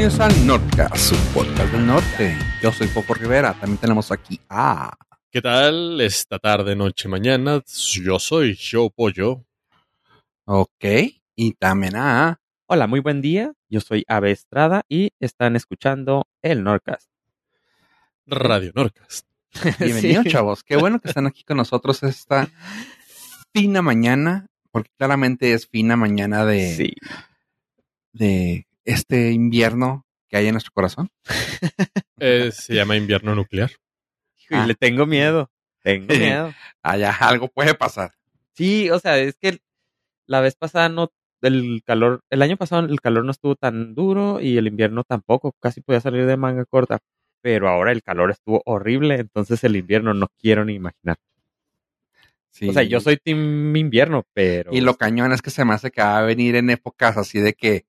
Bienvenidos al Nordcast, su podcast del norte. Yo soy Popo Rivera. También tenemos aquí a. ¿Qué tal esta tarde, noche, mañana? Yo soy Joe Pollo. Ok. Y también a. Hola, muy buen día. Yo soy Ave Estrada y están escuchando el Nordcast. Radio Nordcast. Bienvenidos, chavos. Qué bueno que están aquí con nosotros esta fina mañana, porque claramente es fina mañana de, Sí. de este invierno que hay en nuestro corazón. Eh, se llama invierno nuclear. Y Ah. le tengo miedo. Tengo miedo. Allá algo puede pasar. Sí, o sea, es que la vez pasada no, el calor, el año pasado el calor no estuvo tan duro y el invierno tampoco, casi podía salir de manga corta. Pero ahora el calor estuvo horrible, entonces el invierno no quiero ni imaginar. Sí. O sea, yo soy team invierno, pero... Y lo cañón es que se me hace que va a venir en épocas así de que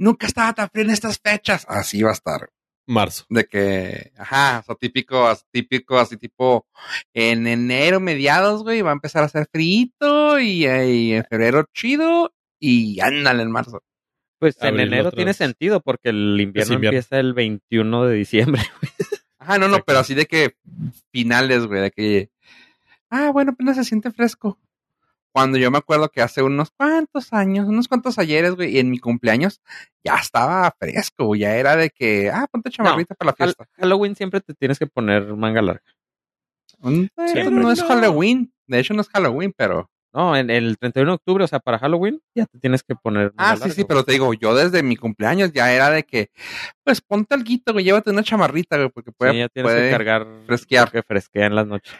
nunca estaba tan frío en estas fechas. Así va a estar. Marzo. De que, ajá, o sea, típico, as- típico, así tipo en enero, mediados, güey, va a empezar a hacer frío y, eh, y en febrero chido y ándale en marzo. Pues en enero tiene vez. sentido porque el invierno, invierno. empieza el 21 de diciembre. Ajá, no, no, Exacto. pero así de que finales, güey, de que, ah, bueno, apenas se siente fresco. Cuando yo me acuerdo que hace unos cuantos años, unos cuantos ayeres, güey, y en mi cumpleaños ya estaba fresco, güey, ya era de que, ah, ponte chamarrita para la fiesta. Halloween siempre te tienes que poner manga larga. Mm, no es. Halloween, de hecho no es Halloween, pero... No, en el 31 de octubre, o sea, para Halloween, ya te tienes que poner. Ah, manga sí, sí, güey. pero te digo, yo desde mi cumpleaños ya era de que, pues ponte algo, güey, llévate una chamarrita, güey, porque puede, Sí, ya tienes puede que cargar fresquear. que fresquea en las noches.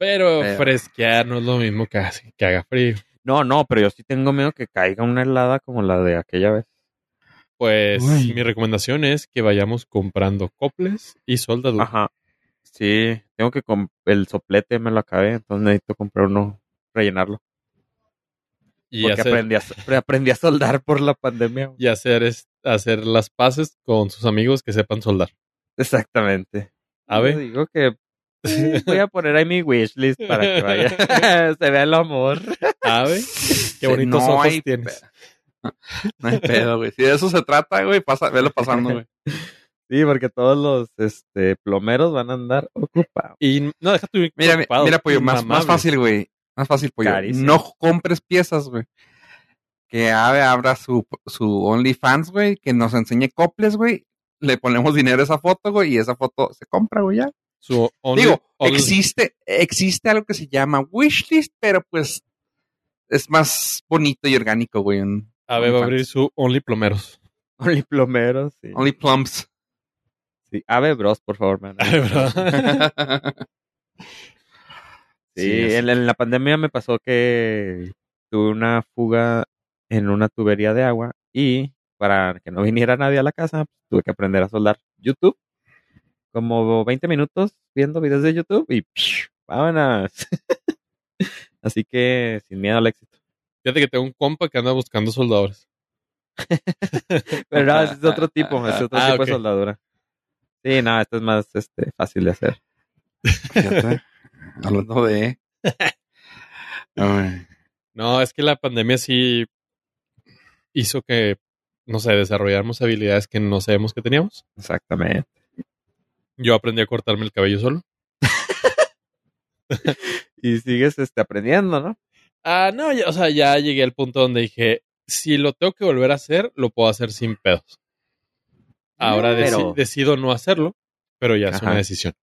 Pero Pero- fresquear no es lo mismo que, que haga frío. No, no, pero yo sí tengo miedo que caiga una helada como la de aquella vez. Pues Uy. mi recomendación es que vayamos comprando coples y soldadura. Ajá. Sí, tengo que el soplete me lo acabé, entonces necesito comprar uno, rellenarlo. y, porque hacer, aprendí, a, pre- aprendí a soldar por la pandemia. y hacer, es- hacer las paces con sus amigos que sepan soldar. Exactamente. A Yo ver. digo que voy a poner ahí mi wishlist para que vaya. Se vea el amor. Sí, Qué bonitos no ojos tienes. No hay pedo, güey. Si de eso se trata, güey, pasa, velo pasando, güey. Sí, porque todos los este, plomeros van a andar ocupados. Y no, deja tu Mira, mi- ocupado, mira, pollo, más, más fácil, güey. Más fácil, pollo. Carísimo. No compres piezas, güey. Que Ave abra su, su OnlyFans, güey, que nos enseñe coples, güey. Le ponemos dinero a esa foto, güey, y esa foto se compra, güey, ya. Su only- Digo, only- existe, existe algo que se llama wishlist, pero pues es más bonito y orgánico, güey. un Ave va a abrir su Only Plomeros. Only plomeros, sí. Only plums. Sí, Ave Bros, por favor, man. Ave, bro. Sí, en, en la pandemia me pasó que tuve una fuga en una tubería de agua y para que no viniera nadie a la casa, pues, tuve que aprender a soldar YouTube. Como 20 minutos viendo videos de YouTube y ¡psh! vámonos. Así que sin miedo al éxito. Fíjate que tengo un compa que anda buscando soldadores. Pero no, es otro tipo, es otro Ah, tipo de soldadura. Sí, no, esto es más este, fácil de hacer. Fíjate, Hablando de. No, es que la pandemia sí hizo que, no sé, desarrolláramos habilidades que no sabemos que teníamos. Exactamente. Yo aprendí a cortarme el cabello solo. Y sigues este, aprendiendo, ¿no? Ah, no, ya- o sea, ya llegué al punto donde dije, si lo tengo que volver a hacer, lo puedo hacer sin pedos. Ahora deci- decido no hacerlo, pero ya es una decisión.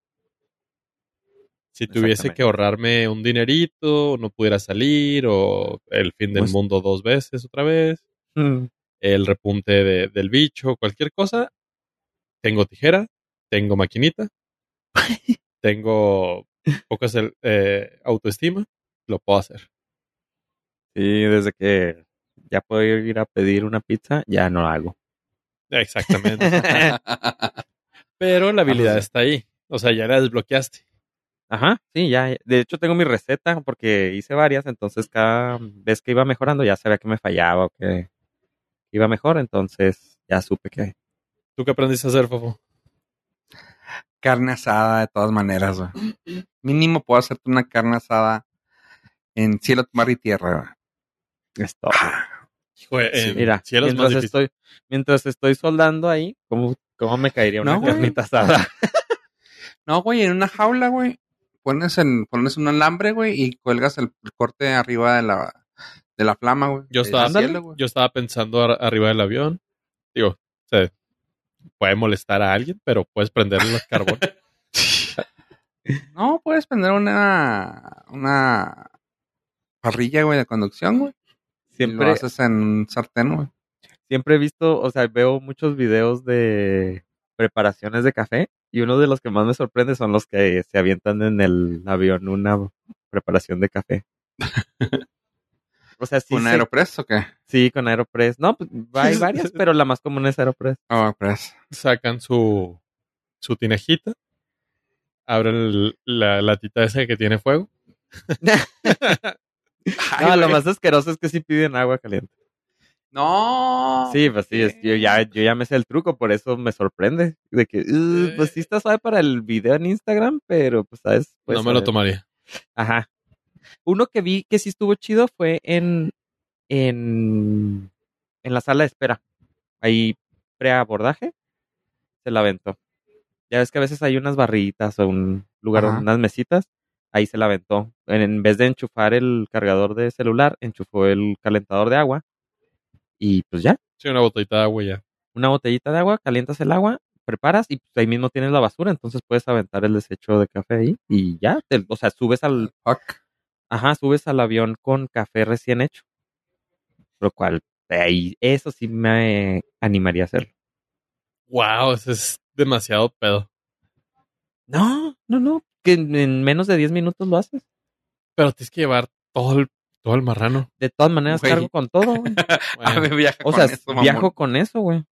Si tuviese que ahorrarme un dinerito, no pudiera salir, o el fin del Pues- mundo dos veces otra vez, Mm. el repunte de- del bicho, cualquier cosa, tengo tijera, tengo maquinita, tengo pocas eh, autoestima, lo puedo hacer. Sí, desde que ya puedo ir a pedir una pizza, ya no lo hago. Exactamente. Pero la habilidad sí. está ahí. O sea, ya la desbloqueaste. Ajá, sí, ya. De hecho, tengo mi receta porque hice varias, entonces cada vez que iba mejorando ya sabía que me fallaba o que iba mejor, entonces ya supe que... ¿Tú qué aprendiste a hacer, Fofo? Carne asada de todas maneras, güey. Mínimo puedo hacerte una carne asada en cielo, mar y tierra, güey. Es todo. Hijo, en Mira, cielo es más mientras difícil. estoy, mientras estoy soldando ahí, ¿cómo, cómo me caería una No, carnita asada? No, güey, en una jaula, güey. Pones, en, pones un alambre, güey, y cuelgas el, el corte arriba de la, de la flama, güey. Yo estaba, cielo, güey. yo estaba pensando ar- arriba del avión. Digo, se puede molestar a alguien, pero puedes prenderle el carbón. No, puedes prender una, una parrilla, güey, de conducción, güey. Y Siempre, Lo haces en un sartén, güey. siempre he visto, o sea, veo muchos videos de preparaciones de café y uno de los que más me sorprende son los que se avientan en el avión una preparación de café. O sea, sí, ¿Con Aeropress o qué? sí, con Aeropress. No, pues hay varias, pero la más común es Aeropress. Aeropress. Sacan su, su tinejita, abren el- la latita esa que tiene fuego. No, lo más asqueroso es que sí piden agua caliente. No. Sí, pues sí, es- yo ya, yo ya me sé el truco, por eso me sorprende. De que, "Uh, pues sí está suave para el video en Instagram, pero pues sabes. Pues, no me lo tomaría. Ajá. Uno que vi que sí estuvo chido fue en, en, en la sala de espera. Ahí preabordaje, se la aventó. Ya ves que a veces hay unas barritas o un lugar, Ajá. unas mesitas, ahí se la aventó. En, en vez de enchufar el cargador de celular, enchufó el calentador de agua y pues ya, Sí, una botellita de agua ya. una botellita de agua, calientas el agua, preparas y pues, ahí mismo tienes la basura, entonces puedes aventar el desecho de café ahí y ya, te- o sea, subes al, Fuck. Ajá, subes al avión con café recién hecho. Lo cual, ahí, eso sí me animaría a hacerlo. Wow, eso es demasiado pedo. No, no, no, que en, en menos de 10 minutos lo haces. Pero tienes que llevar todo el, todo el marrano. De todas maneras, Güey. cargo con todo, güey. Ver, viaja O con sea, eso, mamón. viajo con eso, güey.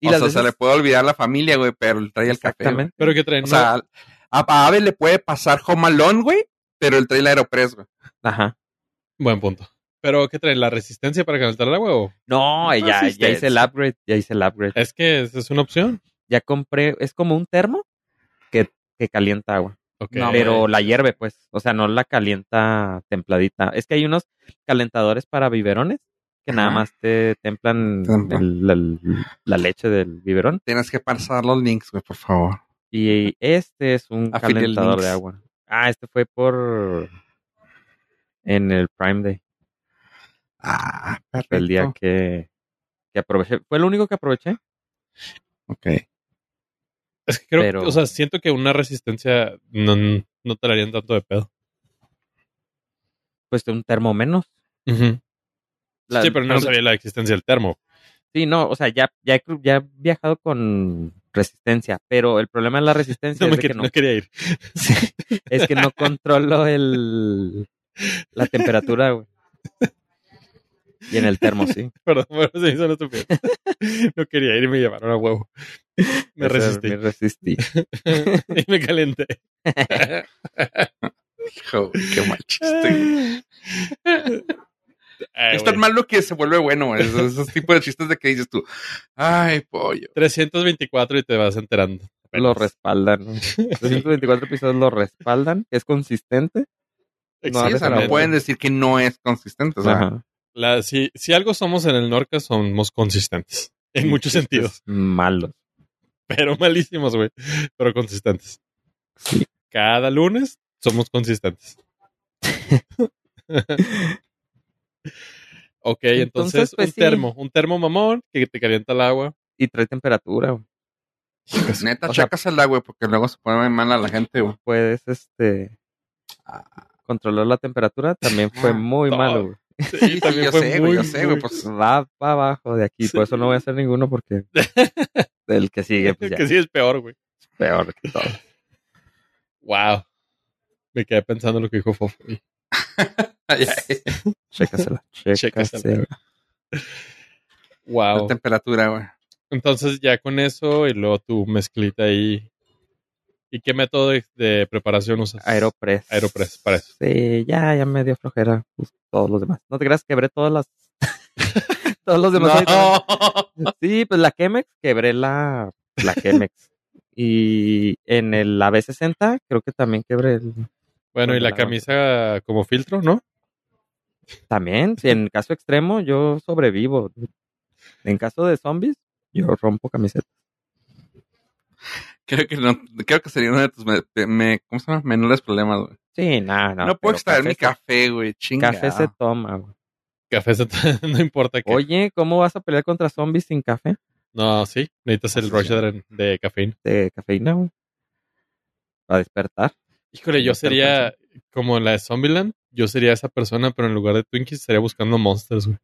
Y o sea, se le puede olvidar la familia, güey, pero trae el café. güey. Exactamente. Pero que traen. O sea, a, a Ave le puede pasar Home Alone, güey, pero él trae el Aeropress, güey. Ajá. Buen punto. Pero ¿qué traen? ¿La resistencia para calentar el agua o? No, No, ya, ya hice el upgrade, ya hice el upgrade. Es que esa es una opción. Ya compré, es como un termo que, que calienta agua. Ok. No, pero la hierve, pues. O sea, no la calienta templadita. Es que hay unos calentadores para biberones que nada más te templan el- el- la leche del biberón. Tienes que pasar los links, güey, por favor. Y este es un calentador links. de agua. Ah, este fue por. En el Prime Day. Ah, Fue perfecto. el día que, que aproveché. Fue el único que aproveché. Ok. Es que creo Pero- que, o sea, siento que una resistencia no, no te la harían tanto de pedo. Pues un termo menos. La- sí, pero no sabía la existencia del termo. Sí, no, o sea, ya, ya, ya he viajado con resistencia, pero el problema de la resistencia No, es, me que no, no quería ir. Sí, es que no controlo el la temperatura, güey. Y en el termo, sí. Perdón, bueno, se hizo una estupidez. No quería ir y me llevaron a huevo. Me resistí. Me resistí. y me calenté. Hijo, qué mal chiste. Ay, es tan malo que se vuelve bueno. Esos, esos tipos de chistes de que dices tú, ay, pollo. 324 y te vas enterando. Lo respaldan. ¿no? 324 episodios lo respaldan. Es consistente. No, Sí, de o sea, no Exactamente. pueden decir que no es consistente. O sea, Ajá. La- si, si algo somos en el Norca, somos consistentes. En muchos sentidos. Malos. Pero malísimos, güey. Pero consistentes. Sí. Cada lunes somos consistentes. ok, entonces, Entonces, pues, un sí. termo. Un termo mamón que te calienta el agua. Y trae temperatura, güey. neta, o sea- chácasela, güey, porque luego se pone mal a la gente, güey. Puedes, este... Controlar la temperatura también fue Ah, muy no. malo, güey. Sí, Sí, también yo fue sé, muy, güey, yo sé, güey, pues Va para abajo de aquí. Por eso no voy a hacer ninguno porque... El que sigue, pues ya. que sí es peor, güey. Peor que todo. Wow. Me quedé pensando lo que dijo Fofo. Chécasela. Chécasela. Wow. la temperatura, güey. Entonces ya con eso y luego tu mezclita ahí. ¿Y qué método de, de preparación usas? Aeropress. Aeropress, para eso. Sí, ya, ya me dio flojera. pues, todos los demás. No te creas, quebré todas las. todos los demás. No. Sí, pues la Chemex, quebré la, la Chemex. y en el AB60, creo que también quebré el. Bueno, y la camisa como filtro, ¿no? También, si en caso extremo, yo sobrevivo. En caso de zombies, yo rompo camiseta. Creo que no, creo que sería uno de tus me, me- ¿cómo se llama? menores problemas, güey. Sí, nada, No, no. puedo extraer mi café, güey. Chinga. Café se toma, güey. Café se- no importa qué. Oye, ¿cómo vas a pelear contra zombies sin café? No, sí. Necesitas el Así rush de, de cafeína. De cafeína, güey. Para despertar. Híjole, yo sería como la de Zombieland. Yo sería esa persona, pero en lugar de Twinkies estaría buscando monsters, güey.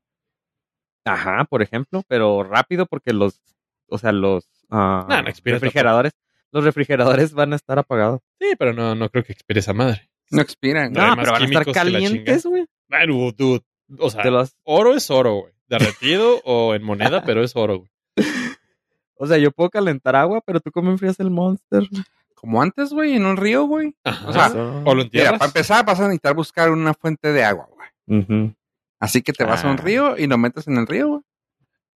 Ajá, por ejemplo, pero rápido porque los, o sea, los ah, No, refrigeradores, los refrigeradores van a estar apagados. Sí, pero no, no creo que expire esa madre. No expiran. No, pero van a estar calientes, güey. Bueno, dude. O sea, Te los- oro es oro, güey. Derretido o en moneda, pero es oro, güey. O sea, yo puedo calentar agua, pero tú cómo enfrías el monster. Como antes, güey, en un río, güey. O sea, Eso. o lo Mira, para empezar vas a necesitar buscar una fuente de agua, güey. Así que te vas a un Ah. río y lo metes en el río, güey.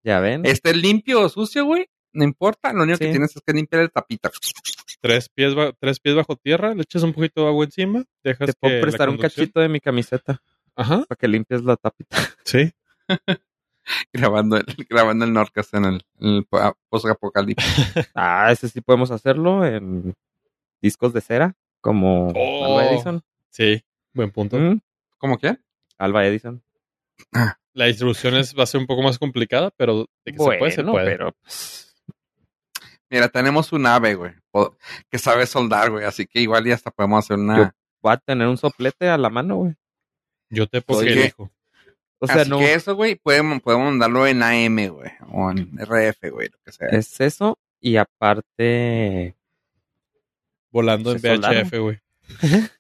Ya ven. Esté limpio o sucio, güey. No importa, lo único que tienes es que limpiar el tapita. tres, pies tres pies bajo tierra, le echas un poquito de agua encima, dejas Te que puedo la prestar un cachito de mi camiseta Ajá, para que limpies la tapita. sí. grabando el, grabando el Norcas en el, en el po- post-apocalipsis. Ah, ese sí podemos hacerlo en discos de cera, como Oh. Alba Edison. Sí, buen punto. Mm, ¿Cómo que? Alba Edison. La distribución es, va a ser un poco más complicada, pero de que se puede, se puede. pero pues, Mira, tenemos un ave, güey, que sabe soldar, güey. Así que igual ya hasta podemos hacer una. va a tener un soplete a la mano, güey. Yo te pongo hijo. O sea, Así no que eso, güey, podemos, podemos mandarlo en AM, güey. O en RF, güey, lo que sea. es eso y aparte Volando en. VHF, güey.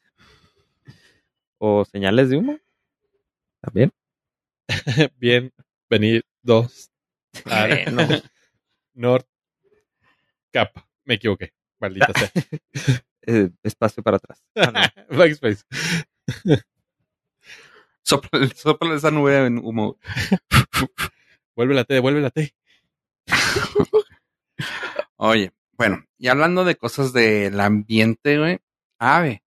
o señales de humo. También. Bien, venir dos. Ah, Bueno. North Cap. Me equivoqué. Maldita sea. Eh, espacio para atrás. Ah, no. Backspace. Sopla, sopla esa nube en humo. Vuelve la T, vuelve la T. Oye, bueno, y hablando de cosas del ambiente, güey. Ave.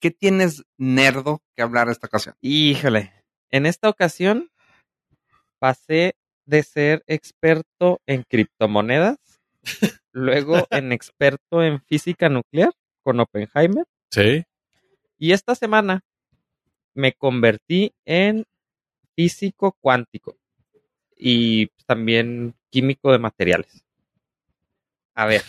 ¿Qué tienes nerdo que hablar esta ocasión? Híjole. En esta ocasión pasé de ser experto en criptomonedas, luego en experto en física nuclear con Oppenheimer Sí. y esta semana me convertí en físico cuántico y también químico de materiales. A ver,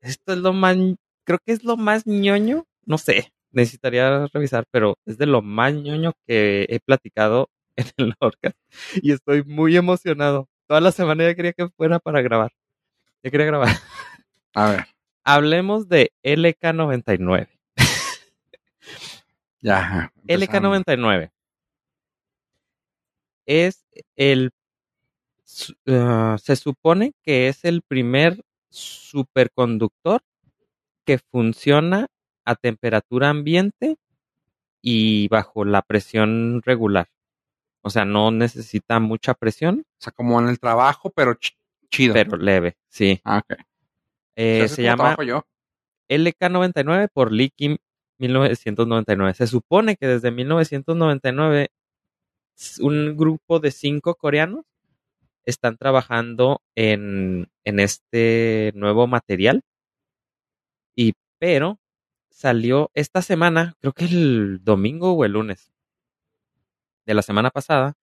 esto es lo más, creo que es lo más ñoño, no sé, necesitaría revisar, pero es de lo más ñoño que he platicado en el podcast y estoy muy emocionado. Toda la semana ya quería que fuera para grabar. Ya quería grabar. A ver, Hablemos de LK99. ya. ajá, empezamos. LK99 es el ah, se supone que es el primer superconductor que funciona a temperatura ambiente y bajo la presión regular. O sea, no necesita mucha presión, O sea, como en el trabajo, pero ch- chido. pero leve, sí. Ah, ok. Eh, se llama yo. LK99 por Lee Kim 1999. Se supone que desde 1999 s- un grupo de cinco coreanos están trabajando en, en este nuevo material. Y pero salió esta semana, creo que el domingo o el lunes de la semana pasada,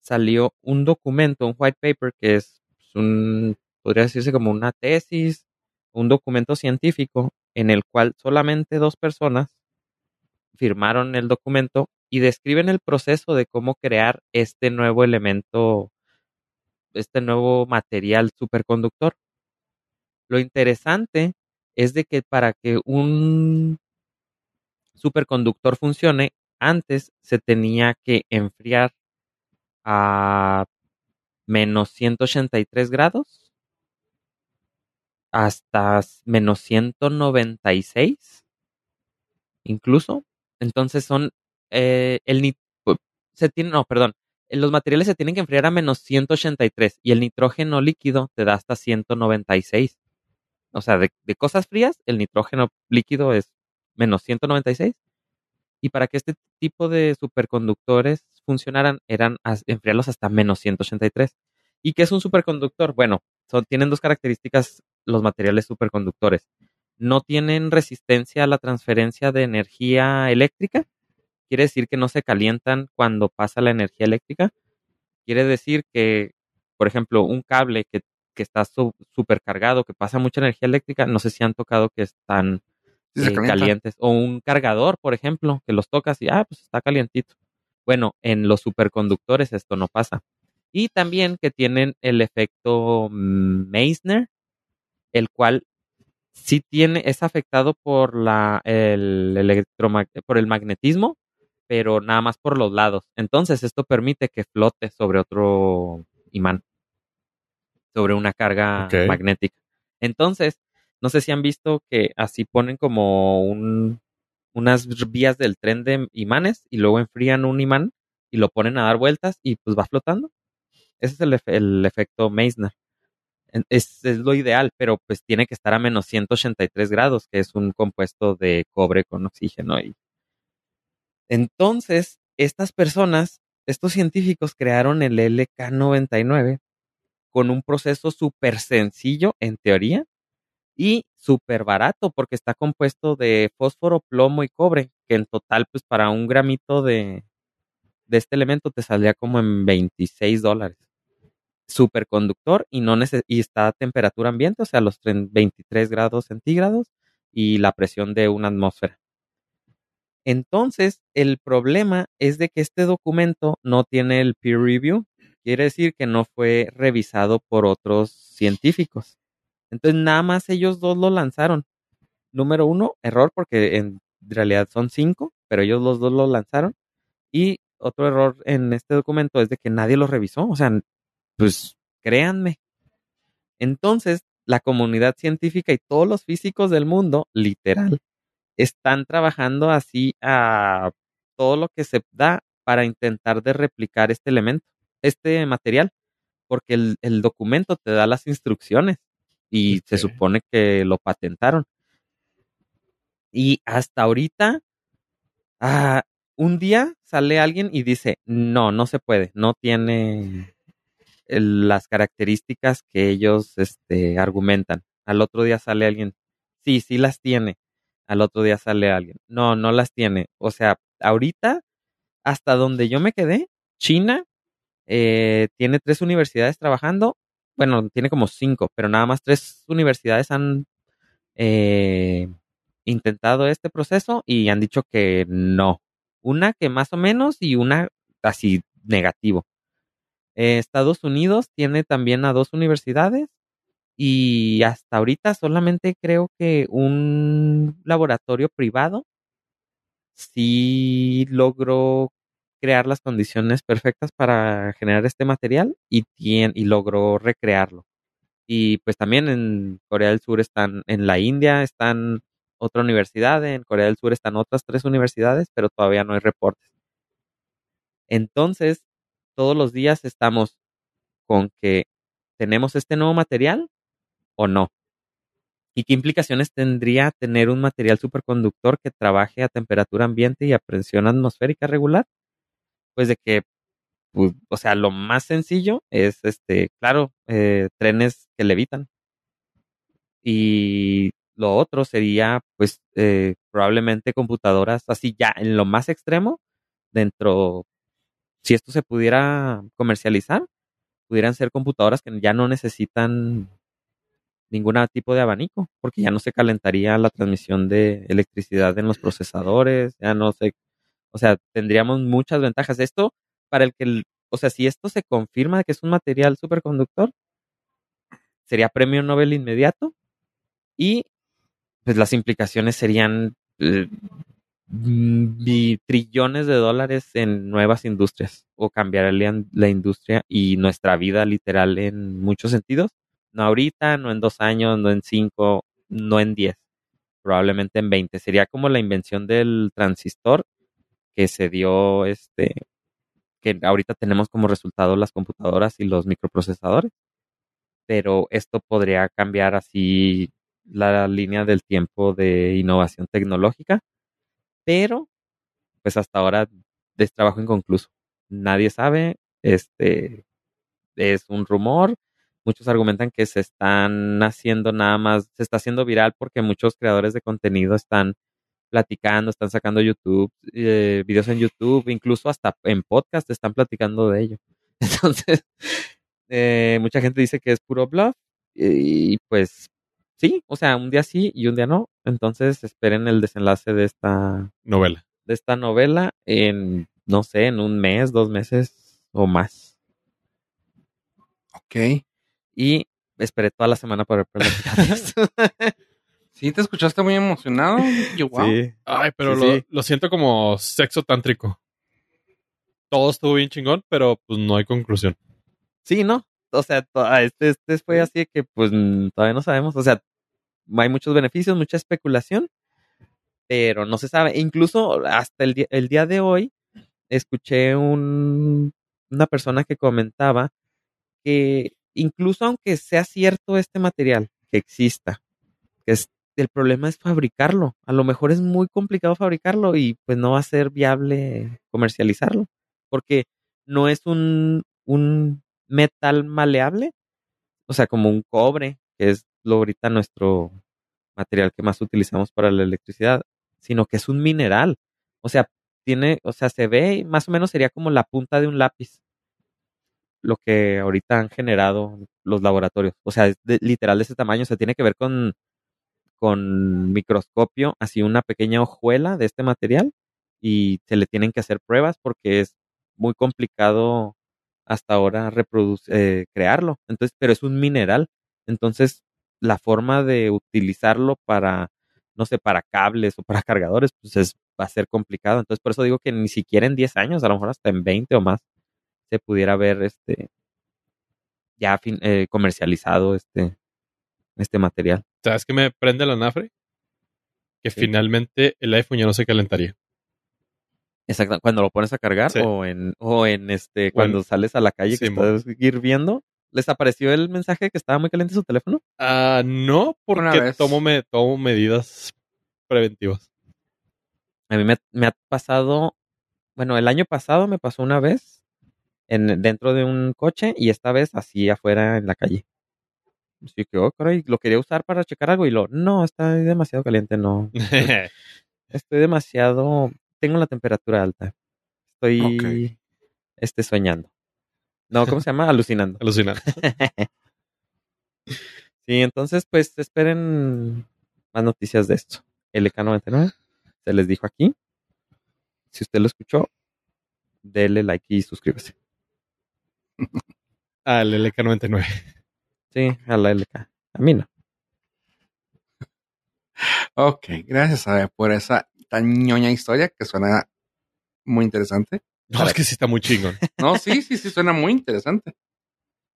salió un documento, un white paper que es un, podría decirse como una tesis, un documento científico en el cual solamente dos personas firmaron el documento y describen el proceso de cómo crear este nuevo elemento, este nuevo material superconductor. Lo interesante es de que para que un superconductor funcione, antes se tenía que enfriar a menos 183 grados hasta menos 196 incluso. Entonces son eh, el se tiene no, perdón, los materiales se tienen que enfriar a menos 183 y el nitrógeno líquido te da hasta 196. O sea, de, de cosas frías, el nitrógeno líquido es menos 196 Y para que este tipo de superconductores funcionaran, eran enfriarlos hasta menos 183. ¿Y qué es un superconductor? Bueno, son, tienen dos características los materiales superconductores. No tienen resistencia a la transferencia de energía eléctrica. Quiere decir que no se calientan cuando pasa la energía eléctrica. Quiere decir que, por ejemplo, un cable que, que está su- supercargado, que pasa mucha energía eléctrica, no sé si han tocado que están Sí, eh, calientes. O un cargador, por ejemplo, que los tocas y, ah, pues está calientito. Bueno, en los superconductores esto no pasa. Y también que tienen el efecto Meissner, el cual sí tiene, es afectado por la, el por el magnetismo, pero nada más por los lados. Entonces, esto permite que flote sobre otro imán, sobre una carga magnética. Entonces, no sé si han visto que así ponen como un, unas vías del tren de imanes y luego enfrían un imán y lo ponen a dar vueltas y pues va flotando. Ese es el, efe- el efecto Meissner. Es, es lo ideal, pero pues tiene que estar a menos 183 grados, que es un compuesto de cobre con oxígeno. Y... Entonces, estas personas, estos científicos crearon el LK99 con un proceso súper sencillo en teoría y súper barato porque está compuesto de fósforo, plomo y cobre, que en total pues para un gramito de, de este elemento te salía como en 26 dólares. Superconductor y, no nece- y está a temperatura ambiente, o sea, los tre- 23 grados centígrados y la presión de una atmósfera. Entonces, el problema es de que este documento no tiene el peer review, quiere decir que no fue revisado por otros científicos. Entonces, nada más ellos dos lo lanzaron. Número uno, error, porque en realidad son cinco, pero ellos los dos lo lanzaron. Y otro error en este documento es de que nadie lo revisó. O sea, pues créanme. Entonces, la comunidad científica y todos los físicos del mundo, literal, están trabajando así a todo lo que se da para intentar de replicar este elemento, este material, porque el, el documento te da las instrucciones y se supone que lo patentaron. Y hasta ahorita, ah, un día sale alguien y dice, no, no se puede, no tiene el- las características que ellos este, argumentan. Al otro día sale alguien, sí, sí las tiene. Al otro día sale alguien, no, no las tiene. O sea, ahorita, hasta donde yo me quedé, China eh, tiene tres universidades trabajando. Bueno, tiene como cinco, pero nada más tres universidades han eh, intentado este proceso y han dicho que no. Una que más o menos y una así negativo. Eh, Estados Unidos tiene también a dos universidades y hasta ahorita solamente creo que un laboratorio privado sí logró crear las condiciones perfectas para generar este material y, y logró recrearlo. Y pues también en Corea del Sur están, en la India están otra universidad, en Corea del Sur están otras tres universidades, pero todavía no hay reportes. Entonces, todos los días estamos con que tenemos este nuevo material o no. ¿Y qué implicaciones tendría tener un material superconductor que trabaje a temperatura ambiente y a presión atmosférica regular? Pues de que, pues, o sea, lo más sencillo es, este, claro, eh, trenes que levitan. Y lo otro sería, pues, eh, probablemente computadoras así ya en lo más extremo, dentro, si esto se pudiera comercializar, pudieran ser computadoras que ya no necesitan ningún tipo de abanico, porque ya no se calentaría la transmisión de electricidad en los procesadores, ya no se, o sea, tendríamos muchas ventajas. Esto, para el que, o sea, si esto se confirma que es un material superconductor, sería premio Nobel inmediato y pues las implicaciones serían eh, trillones de dólares en nuevas industrias o cambiarían la industria y nuestra vida literal en muchos sentidos. No ahorita, no en dos años, no en cinco, no en diez, probablemente en veinte. Sería como la invención del transistor que se dio, este, que ahorita tenemos como resultado las computadoras y los microprocesadores. Pero esto podría cambiar así la línea del tiempo de innovación tecnológica. Pero pues hasta ahora es trabajo inconcluso. Nadie sabe, este es un rumor. Muchos argumentan que se están haciendo nada más, se está haciendo viral porque muchos creadores de contenido están platicando, están sacando YouTube, eh, videos en YouTube, incluso hasta en podcast están platicando de ello. Entonces, eh, mucha gente dice que es puro bluff y pues sí, o sea, un día sí y un día no. Entonces esperen el desenlace de esta Novela. de esta novela en no sé, en un mes, dos meses o más. Ok. Y esperé toda la semana para platicar de esto. Sí, te escuchaste muy emocionado. Yo, wow. Sí. Ay, pero Sí, lo, sí. lo siento como sexo tántrico. Todo estuvo bien chingón, pero pues no hay conclusión. Sí, ¿no? O sea, este, este fue así de que pues mm, todavía no sabemos. O sea, hay muchos beneficios, mucha especulación, pero no se sabe. Incluso hasta el día, el día de hoy escuché un, una persona que comentaba que incluso aunque sea cierto este material que exista, que es, el problema es fabricarlo. A lo mejor es muy complicado fabricarlo y pues no va a ser viable comercializarlo, porque no es un, un metal maleable, o sea, como un cobre, que es lo ahorita nuestro material que más utilizamos para la electricidad, sino que es un mineral. O sea, tiene, o sea, se ve más o menos sería como la punta de un lápiz lo que ahorita han generado los laboratorios. O sea, es literal de ese tamaño. O sea, tiene que ver con, con microscopio, así una pequeña hojuela de este material y se le tienen que hacer pruebas porque es muy complicado hasta ahora reproduc- eh, crearlo. Entonces, pero es un mineral. Entonces, la forma de utilizarlo para, no sé, para cables o para cargadores, pues es, va a ser complicado. Entonces, por eso digo que ni siquiera en 10 años, a lo mejor hasta en 20 o más, se pudiera ver este ya fin- eh, comercializado este, este material. ¿Sabes qué me prende la nafre? Que Sí. finalmente el iPhone ya no se calentaría. Exacto, cuando lo pones a cargar Sí. o en, o en este, cuando sales a la calle que Sí, estás hirviendo, ¿les apareció el mensaje que estaba muy caliente su teléfono? Ah, no, porque tomo, me, tomo medidas preventivas. A mí me, me ha pasado, bueno, el año pasado me pasó una vez en, dentro de un coche y esta vez así afuera en la calle. Así que, oh, caray, lo quería usar para checar algo y lo, no, está demasiado caliente, no. Estoy demasiado, tengo la temperatura alta. Estoy, Ok. este, soñando. No, ¿cómo se llama? Alucinando. Alucinante. Sí, entonces, pues esperen más noticias de esto. LK99, se les dijo aquí. Si usted lo escuchó, dele like y suscríbase. El LK99. Sí, a la LK. A mí no. Ok, gracias a por esa tan ñoña historia que suena muy interesante. No, es que sí está muy chingón. No, sí, sí, sí, suena muy interesante.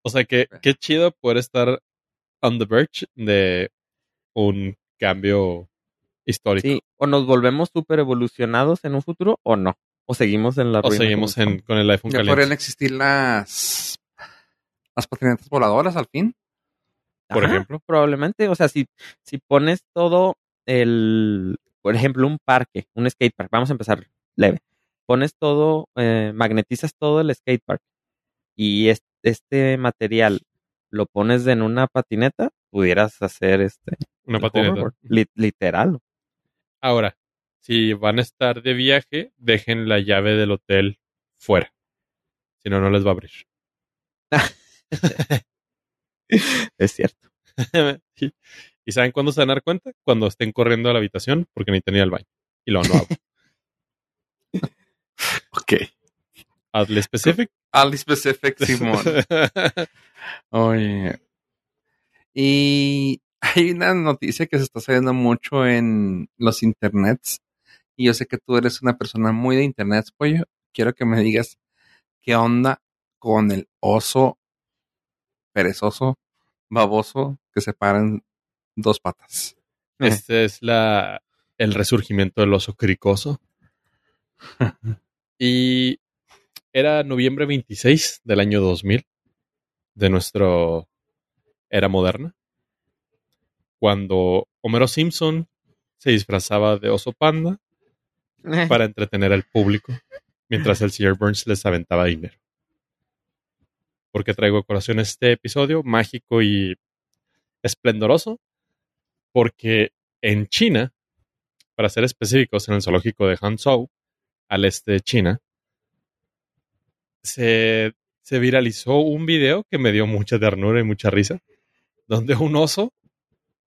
O sea que qué chido poder estar on the verge de un cambio histórico. Sí, o nos volvemos súper evolucionados en un futuro o no. O seguimos en la o ruina seguimos en, con el iPhone Ya caliente. podrían existir las las patinetas voladoras al fin. por Ajá, ejemplo. Probablemente, o sea, si, si pones todo el, por ejemplo, un parque, un skatepark, vamos a empezar leve. Pones todo, eh, magnetizas todo el skatepark y es- este material lo pones en una patineta, pudieras hacer este Una el patineta. hoverboard, li- literal. Ahora, si van a estar de viaje, dejen la llave del hotel fuera. Si no, no les va a abrir. Es cierto. Sí. ¿Y saben cuándo se van a dar cuenta? Cuando estén corriendo a la habitación porque ni tenía el baño. Y lo no hago. Ok. Hazle specific. Ali Specific Simón. Oye. Y hay una noticia que se está saliendo mucho en los internets. Y yo sé que tú eres una persona muy de internet, pollo. Quiero que me digas qué onda con el oso perezoso, baboso, que se para en dos patas. Este es la el resurgimiento del oso cricoso. y era noviembre 26 del año 2000 de nuestro era moderna. Cuando Homero Simpson se disfrazaba de oso panda para entretener al público mientras el señor Burns les aventaba dinero. Porque traigo a colación este episodio mágico y esplendoroso, porque en China, para ser específicos, en el zoológico de Hangzhou, al este de China, se, se viralizó un video que me dio mucha ternura y mucha risa, donde un oso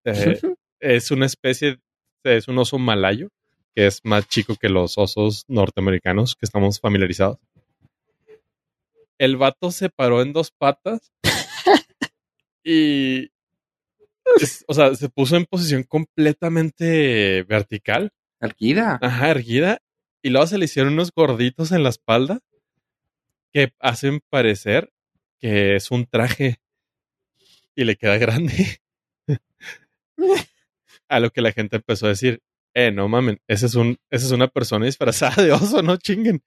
eh, es una especie, es un oso malayo, que es más chico que los osos norteamericanos que estamos familiarizados. El vato se paró en dos patas y, es- o sea, se puso en posición completamente vertical, Erguida. ajá, erguida, y luego se le hicieron unos gorditos en la espalda que hacen parecer que es un traje y le queda grande. A lo que la gente empezó a decir, eh, no mamen, ese es un, esa es una persona disfrazada de oso, no chinguen.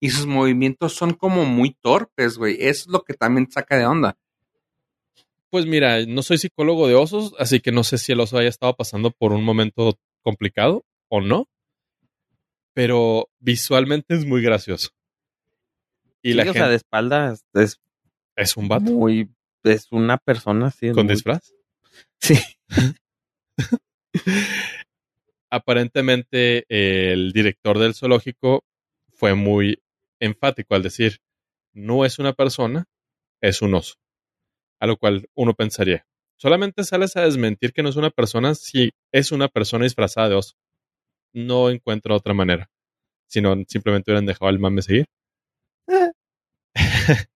Y sus movimientos son como muy torpes, güey. Eso es lo que también saca de onda. Pues mira, no soy psicólogo de osos, así que no sé si el oso haya estado pasando por un momento complicado o no. Pero visualmente es muy gracioso. Y Sí, la o gente sea, de espaldas es es un vato muy. Es una persona así. con muy- disfraz. Sí. Aparentemente, el director del zoológico fue muy enfático al decir, no es una persona, es un oso. A lo cual uno pensaría, solamente sales a desmentir que no es una persona si es una persona disfrazada de oso. No encuentro otra manera. Si no, simplemente hubieran dejado al mame seguir.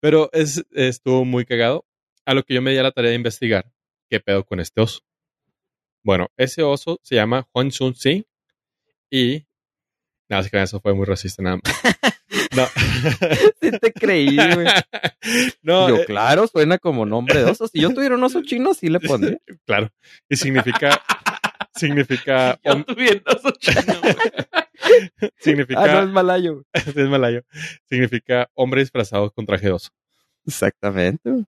Pero es, estuvo muy cagado. A lo que yo me di a la tarea de investigar qué pedo con este oso. Bueno, ese oso se llama Huan Sun Si y... Nada, que eso fue muy racista nada más. No. Sí te creí, güey. no, yo, eh, claro, suena como nombre de oso. Si yo tuviera un oso chino, sí le pondría. claro. Y significa... significa... hom- significa... Ah, no, es malayo. es malayo. Significa hombre disfrazado con traje de oso. Exactamente. Lo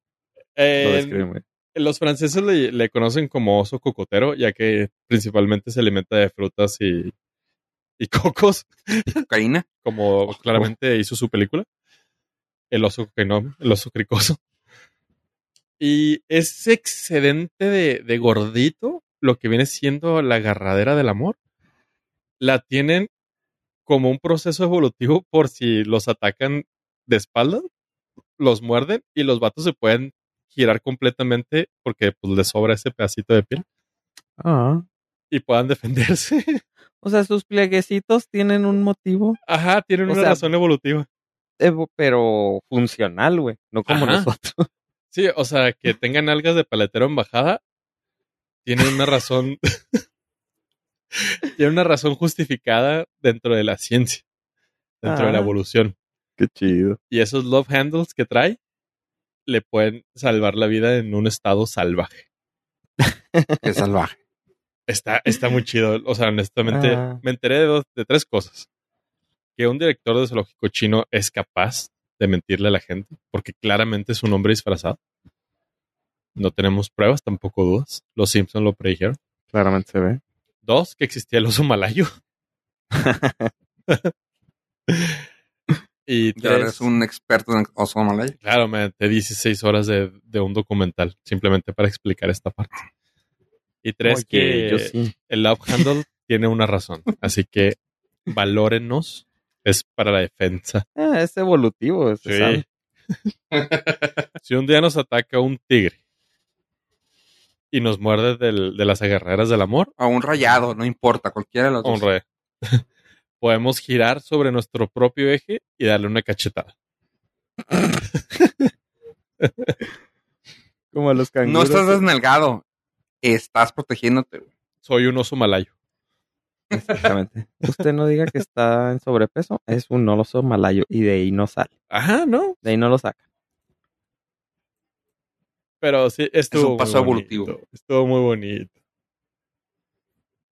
En- describe. Los franceses le, le conocen como oso cocotero, ya que principalmente se alimenta de frutas y, y cocos, Cocaína. como claramente hizo su película. El oso cocainón, el oso cricoso. Y ese excedente de, de gordito, lo que viene siendo la agarradera del amor, la tienen como un proceso evolutivo por si los atacan de espaldas, los muerden y los vatos se pueden girar completamente porque pues les sobra ese pedacito de piel Ah. y puedan defenderse. O sea, sus plieguecitos tienen un motivo, Ajá, tienen O una sea, razón evolutiva. evo- pero funcional, güey. No como Ajá. nosotros. Sí, o sea, que tengan algas de paletero en bajada, tienen una razón. tienen una razón justificada dentro de la ciencia, dentro de la Ah. evolución. Qué chido. Y esos love handles que trae le pueden salvar la vida en un estado salvaje. Es salvaje. Está, está muy chido. O sea, honestamente, Ah. me enteré de, dos- de tres cosas. Que un director de zoológico chino es capaz de mentirle a la gente, porque claramente es un hombre disfrazado. No tenemos pruebas, tampoco dudas. Los Simpsons lo predijeron. Claramente se ve. Dos, que existía el oso malayo. y tres, eres un experto en malayo. claro, me aventé 16 horas de, de un documental simplemente para explicar esta parte. Y tres, que yo sí. el love handle tiene una razón. Así que valórenos. Es para la defensa. Ah, es evolutivo. Sí. sabe. si un día nos ataca un tigre y nos muerde del- de las agarreras del amor, O un rayado, no importa, cualquiera de los dos. honre. Podemos girar sobre nuestro propio eje y darle una cachetada. Como a los No canguros. estás desnalgado. Estás protegiéndote. güey. Soy un oso malayo. Exactamente. Usted no diga que está en sobrepeso, es un oso malayo y de ahí no sale. Ajá, ¿no? De ahí no lo saca. Pero sí, estuvo un muy paso bonito. evolutivo. Estuvo muy bonito.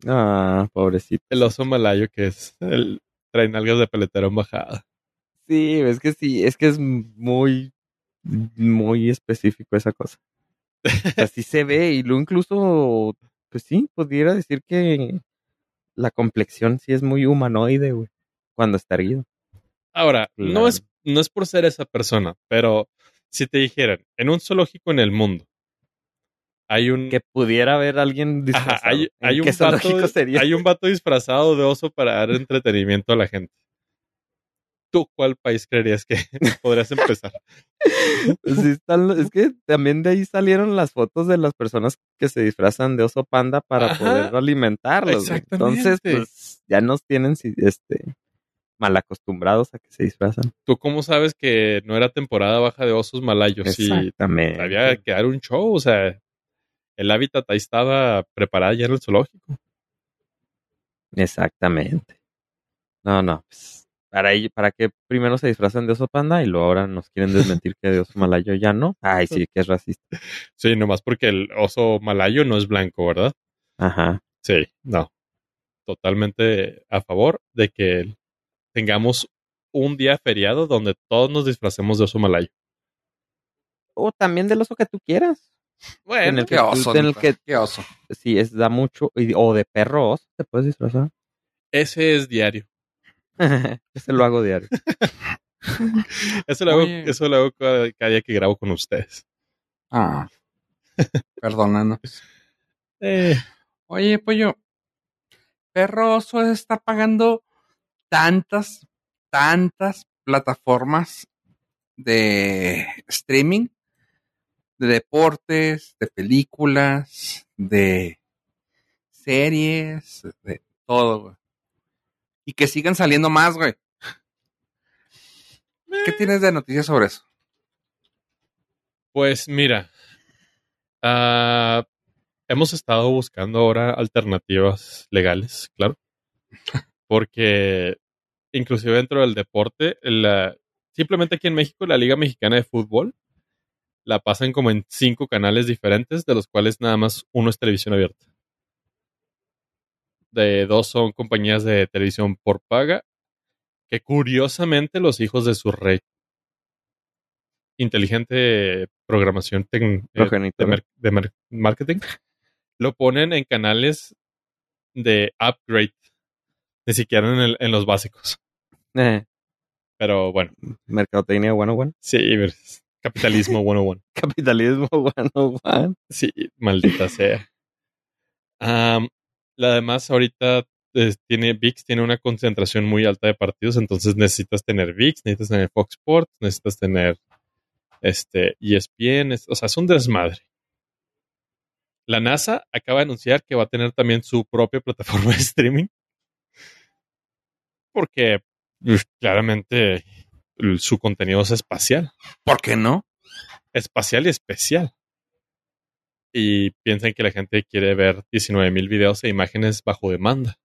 Ah, pobrecito. El oso malayo que es el trae nalgas de peletero en bajada. Sí, es que sí, es que es muy, muy específico esa cosa. Así se ve y luego incluso, pues sí, pudiera decir que la complexión sí es muy humanoide, güey. Cuando está erguido. Ahora, Claro. no, es, no es por ser esa persona, pero si te dijeran, en un zoológico en el mundo, hay un, Que pudiera haber alguien Ajá, disfrazado. hay, ¿En hay un vato, sería? hay un vato disfrazado de oso para dar entretenimiento a la gente. ¿Tú cuál país creerías que podrías empezar? Sí están es que también de ahí salieron las fotos de las personas que se disfrazan de oso panda para Ajá. poder alimentarlos. güey. Entonces, Exactamente. pues ya nos tienen este mal acostumbrados a que se disfrazan. ¿Tú cómo sabes que no era temporada baja de osos malayos? Y Exactamente. había que dar un show, o sea, el hábitat ahí estaba preparado ya en el zoológico. Exactamente. No, no. pues, para, ello- para que primero se disfrazan de oso panda y luego ahora nos quieren desmentir que de oso malayo ya no. Ay, sí, que es racista. Sí, nomás porque el oso malayo no es blanco, ¿verdad? Ajá. Sí, no. Totalmente a favor de que tengamos un día feriado donde todos nos disfracemos de oso malayo. O también del oso que tú quieras. Bueno, En el Qué que- oso, en el que- qué oso. Sí, es da mucho. y- O de perro oso, te puedes disfrazar. ese es diario. Ese lo hago diario. Eso lo hago, eso lo hago cada, cada día que grabo con ustedes. Ah. Perdónanos. Eh, Oye, pollo. Perro oso es estar pagando tantas, tantas plataformas de streaming, de deportes, de películas, de series, de todo, güey. Y que sigan saliendo más, güey. ¿Qué tienes de noticias sobre eso? Pues mira, ah, hemos estado buscando ahora alternativas legales, claro, porque inclusive dentro del deporte, la- simplemente aquí en México, la Liga Mexicana de Fútbol la pasan como en cinco canales diferentes, de los cuales nada más uno es televisión abierta. De dos son compañías de televisión por paga, que curiosamente los hijos de su rey inteligente programación eh, de, Progenitora. mer- de mer- marketing lo ponen en canales de upgrade, ni siquiera en, el- en los básicos. Eh, Pero bueno, Mercadotecnia 101. sí, es capitalismo 101. Capitalismo 101. Sí, maldita sea. Am, la demás ahorita eh, tiene VIX tiene una concentración muy alta de partidos, entonces necesitas tener VIX, necesitas tener Fox Sports, necesitas tener este ESPN, es- o sea, es un desmadre. La NASA acaba de anunciar que va a tener también su propia plataforma de streaming. Porque pues, claramente su contenido es espacial ¿Por qué no? espacial y especial. Y piensan que la gente quiere ver 19 mil videos e imágenes bajo demanda.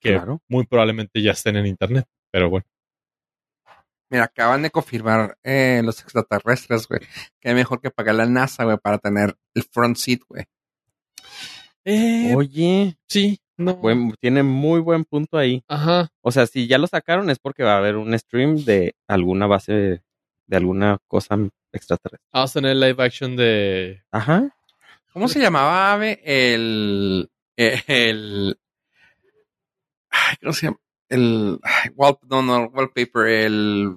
Que Claro. muy probablemente ya estén en internet. Pero bueno. Mira, acaban de confirmar eh, los extraterrestres, güey. Que es mejor que pagar la NASA, güey, para tener el front seat, güey. Oye, sí, no. buen- tiene muy buen punto ahí. Ajá. O sea, si ya lo sacaron es porque va a haber un stream de alguna base, de alguna cosa extraterrestre. Vamos a tener live action de. Ajá. ¿Cómo se llamaba, Ave? El. eh, El. Ay, ¿Cómo se llama? El. wall- no, no, wallpaper. El.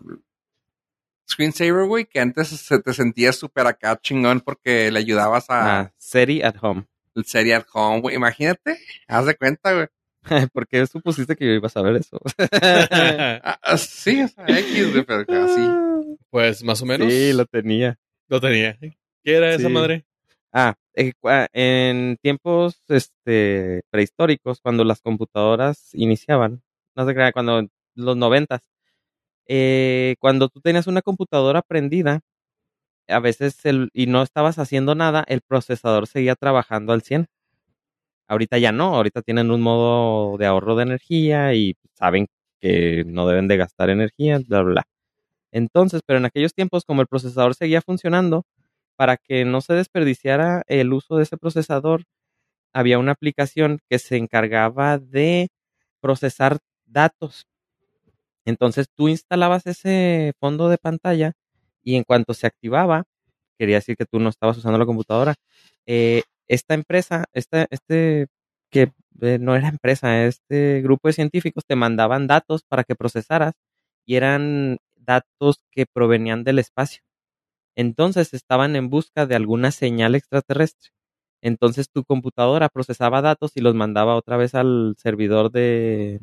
Screensaver, güey, que antes se te sentías súper acá chingón porque le ayudabas a Ah, Seri at home. El serial home, güey. Imagínate, haz de cuenta, güey. ¿Por qué supusiste que yo iba a saber eso? Ah, ah, sí, o sea, X, güey, pero así. pues más o menos. Sí, lo tenía. lo tenía. ¿Qué era esa madre? Ah, eh, en tiempos este, prehistóricos, cuando las computadoras iniciaban, no sé qué, cuando los noventas, eh, cuando tú tenías una computadora prendida, a veces el, y no estabas haciendo nada, el procesador seguía trabajando al 100. Ahorita ya no, ahorita tienen un modo de ahorro de energía y saben que no deben de gastar energía, bla, bla, bla. Entonces, pero en aquellos tiempos, como el procesador seguía funcionando, para que no se desperdiciara el uso de ese procesador, había una aplicación que se encargaba de procesar datos. Entonces tú instalabas ese fondo de pantalla y en cuanto se activaba, quería decir que tú no estabas usando la computadora, eh, esta empresa, esta, este que eh, no era empresa, este grupo de científicos te mandaban datos para que procesaras y eran datos que provenían del espacio. Entonces estaban en busca de alguna señal extraterrestre. Entonces tu computadora procesaba datos y los mandaba otra vez al servidor de,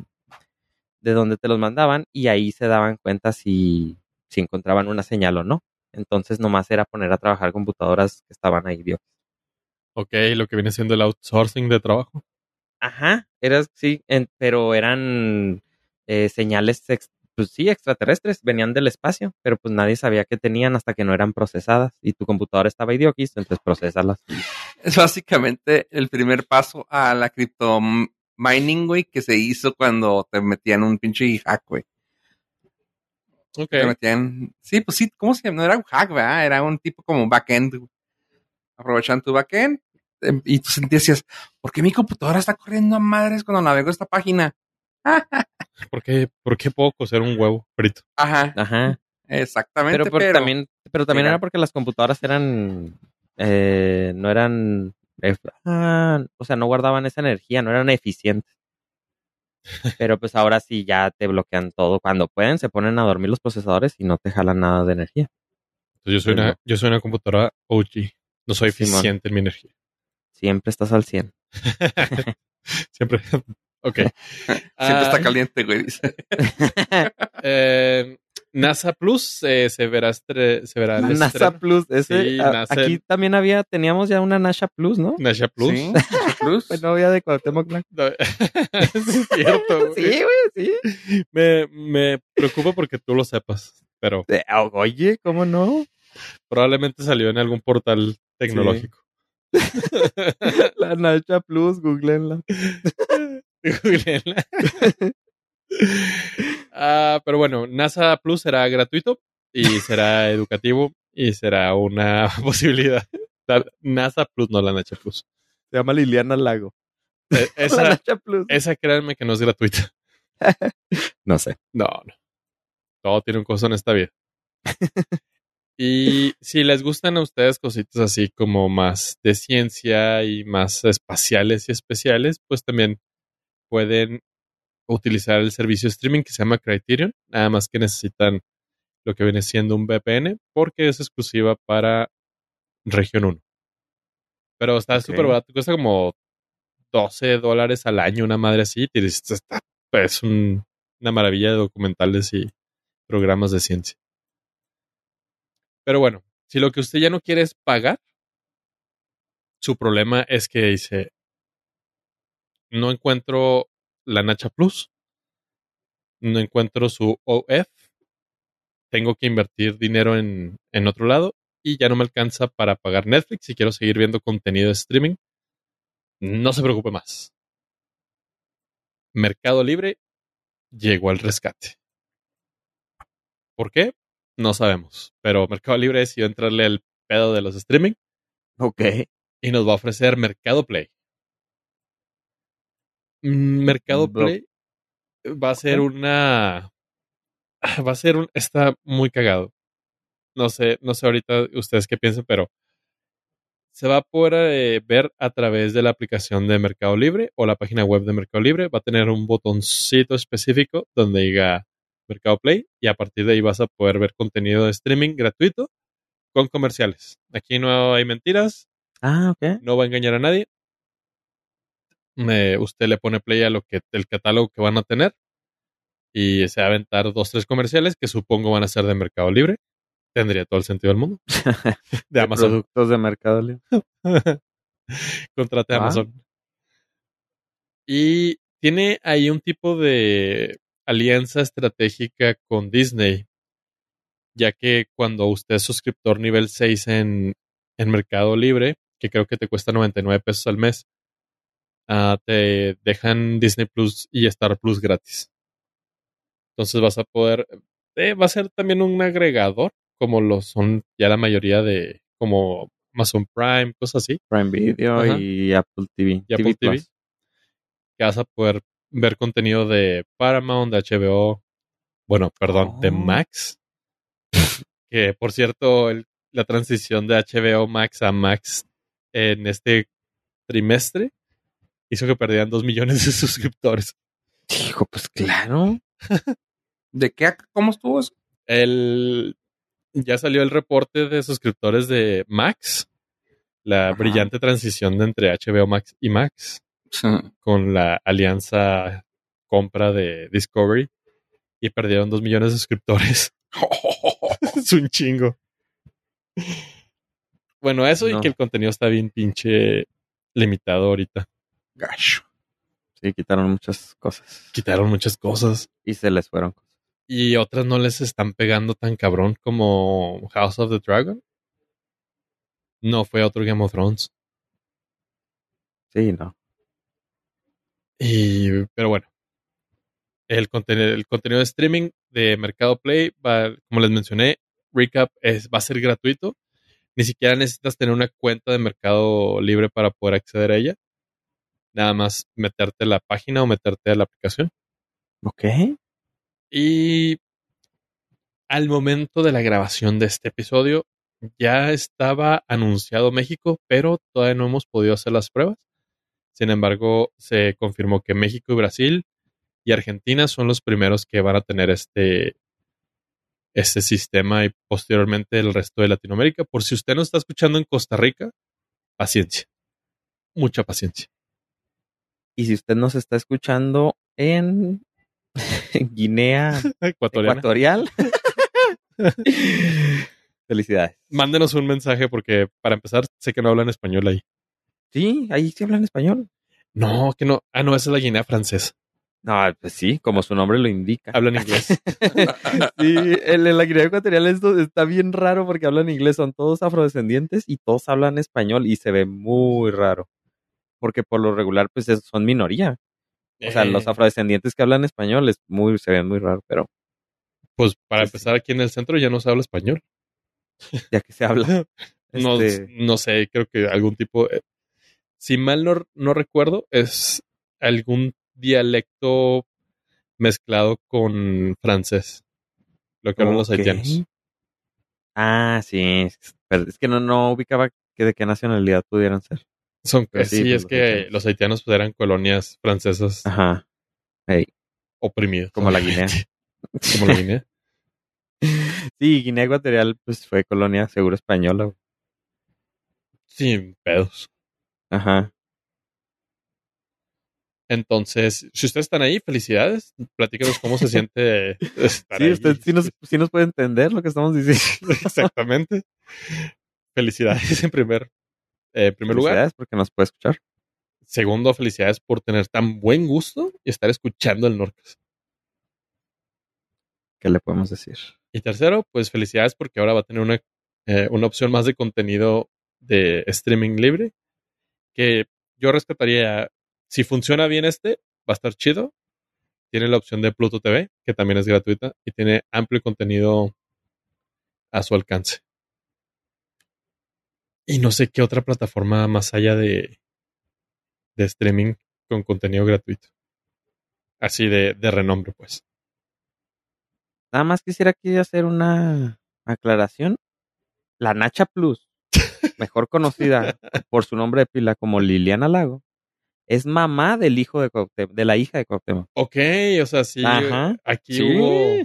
de donde te los mandaban y ahí se daban cuenta si, si encontraban una señal o no. Entonces nomás era poner a trabajar computadoras que estaban ahí, Dios. Ok, lo que viene siendo el outsourcing de trabajo. Ajá, era, sí, en- pero eran eh, señales, ex- pues sí, extraterrestres, venían del espacio, pero pues nadie sabía que tenían hasta que no eran procesadas y tu computadora estaba idioquis, entonces procesalas. Es básicamente el primer paso a la cripto mining, güey, que se hizo cuando te metían un pinche hack, güey. Ok. Te metían, sí, pues sí, ¿cómo se llama? No era un hack, ¿verdad? Era un tipo como backend. güey. Aprovechan tu backend em, y tú decías, ¿por qué mi computadora está corriendo a madres cuando navego esta página? ¿Por qué, ¿Por qué puedo cocer un huevo frito? Ajá, Ajá. exactamente. Pero, también, pero también era porque las computadoras eran, eh, no eran, eh, ah, o sea, no guardaban esa energía, no eran eficientes. Pero pues ahora sí ya te bloquean todo. Cuando pueden, se ponen a dormir los procesadores y no te jalan nada de energía. Entonces yo soy, Pues una, yo soy una computadora OG. No soy Simón. eficiente en mi energía. Siempre estás al 100. Siempre. Ok. siempre Ah, está caliente, güey. dice. eh, NASA Plus eh, se verá, estre- se verá el NASA estreno. Plus, ese, Sí, a- NASA. aquí también había, teníamos ya una NASA Plus, ¿no? NASA Plus. Sí, Plus. Pues no había de Cuauhtémoc Blanco. No, sí es cierto. güey. Sí, güey, sí. Me, me preocupa porque tú lo sepas, pero Eh, Oye, ¿cómo no? probablemente salió en algún portal tecnológico. La NASA Plus, googleenla. Googleenla. Ah, pero bueno, NASA Plus será gratuito y será educativo y será una posibilidad. NASA Plus, no la NASA Plus. Se llama Liliana Lago. Eh, La Esa, NASA Plus. esa créanme que no es gratuita. No sé. No, no. Todo tiene un costo en esta vida. Y si les gustan a ustedes cositas así como más de ciencia y más espaciales y especiales, pues también pueden utilizar el servicio de streaming que se llama Criterion. Nada más que necesitan lo que viene siendo un VPN porque es exclusiva para región 1. Pero está súper barato, cuesta como 12 dólares al año, una madre así. Y dices, está, es un- una maravilla de documentales y programas de ciencia. Pero bueno, si lo que usted ya no quiere es pagar, su problema es que dice, no encuentro la Nacha Plus, no encuentro su OF, tengo que invertir dinero en, en otro lado y ya no me alcanza para pagar Netflix si quiero seguir viendo contenido de streaming. No se preocupe más. Mercado Libre llegó al rescate. ¿Por qué? No sabemos. Pero Mercado Libre decidió entrarle al pedo de los streaming Ok. y nos va a ofrecer Mercado Play. Mm, Mercado Play va a ser una. Va a ser un. Está muy cagado. No sé, no sé ahorita ustedes qué piensan, pero se va a poder eh, ver a través de la aplicación de Mercado Libre o la página web de Mercado Libre. Va a tener un botoncito específico donde diga Mercado Play y a partir de ahí vas a poder ver contenido de streaming gratuito con comerciales. Aquí no hay mentiras, Ah, ok. no va a engañar a nadie. Me- usted le pone play a lo que el catálogo que van a tener y se va a aventar dos tres comerciales que supongo van a ser de Mercado Libre. Tendría todo el sentido del mundo. De Amazon. Productos de Mercado Libre. Contrate Ah. Amazon. Y tiene ahí un tipo de alianza estratégica con Disney, ya que cuando usted es suscriptor nivel 6 en, en Mercado Libre, que creo que te cuesta 99 pesos al mes, ah, te dejan Disney Plus y Star Plus gratis. Entonces vas a poder, eh, va a ser también un agregador, como lo son ya la mayoría de, como Amazon Prime, cosas así. Prime Video Ajá. y Apple TV. Y Apple TV. Plus. que vas a poder ver contenido de Paramount, de HBO, bueno, perdón, de Oh. Max. que por cierto, el- la transición de HBO Max a Max en este trimestre hizo que perdieran dos millones de suscriptores. Dijo, pues claro. ¿De qué? ¿Cómo estuvo eso? El, ya salió el reporte de suscriptores de Max, la Ajá. brillante transición de entre HBO Max y Max, con la alianza compra de Discovery, y perdieron dos millones de suscriptores. es un chingo. Bueno, eso y que el contenido está bien pinche limitado ahorita. Gacho. Sí, quitaron muchas cosas. Quitaron muchas cosas. Y se les fueron cosas. Y otras no les están pegando tan cabrón como House of the Dragon. No fue otro Game of Thrones. Sí, no. Y, pero bueno, el contenido, el contenido de streaming de Mercado Play, va, como les mencioné, Recap es, va a ser gratuito. Ni siquiera necesitas tener una cuenta de Mercado Libre para poder acceder a ella. Nada más meterte a la página o meterte a la aplicación. Ok. Y al momento de la grabación de este episodio, ya estaba anunciado México, pero todavía no hemos podido hacer las pruebas. Sin embargo, se confirmó que México y Brasil y Argentina son los primeros que van a tener este, este sistema y posteriormente el resto de Latinoamérica. Por si usted no está escuchando en Costa Rica, paciencia. Mucha paciencia. Y si usted nos está escuchando en Guinea. Ecuatorial, felicidades. Mándenos un mensaje porque para empezar sé que no hablan español ahí. Sí, ahí sí hablan español. No, que no. Ah, no, esa es la Guinea francesa. No, pues sí, como su nombre lo indica. Hablan inglés. sí, el, el- la Guinea Ecuatorial esto está bien raro porque hablan inglés, son todos afrodescendientes y todos hablan español y se ve muy raro. Porque por lo regular, pues es- son minoría. O sea, Eh, los afrodescendientes que hablan español es muy, se ven muy raro, pero Pues para empezar, aquí en el centro ya no se habla español. ya que se habla. No, este, no sé, creo que algún tipo. eh, si mal no, no recuerdo, es algún dialecto mezclado con francés. Lo que hablan los haitianos. Ah, sí. es- pero es que no, no ubicaba que de qué nacionalidad pudieran ser. Son, eh, sí, sí, pues, es los que haitianos. los haitianos pues, eran colonias francesas Ajá. Ey, oprimidas. como la Guinea. como la Guinea. Sí, Guinea Ecuatorial pues fue colonia seguro española. güey. Sin pedos. Ajá. Entonces, si ustedes están ahí, felicidades. Platícanos cómo se siente estar Sí, ahí. usted sí nos, sí nos puede entender lo que estamos diciendo. Exactamente. Felicidades en primer, eh, primer lugar. Felicidades porque nos puede escuchar. Segundo, felicidades por tener tan buen gusto y estar escuchando el Norcas. ¿Qué le podemos decir? Y tercero, pues felicidades porque ahora va a tener una, eh, una opción más de contenido de streaming libre que yo rescataría. Si funciona bien este, va a estar chido. Tiene la opción de Pluto TV, que también es gratuita y tiene amplio contenido a su alcance. Y no sé qué otra plataforma más allá de, de streaming con contenido gratuito. Así de, de renombre, pues. Nada más quisiera aquí hacer una aclaración. La Nacha Plus, mejor conocida por su nombre de pila como Liliana Lago, es mamá del hijo de Cuauhtémoc, de la hija de Cuauhtémoc. Ok, o sea, sí. Ajá. Aquí Sí. hubo,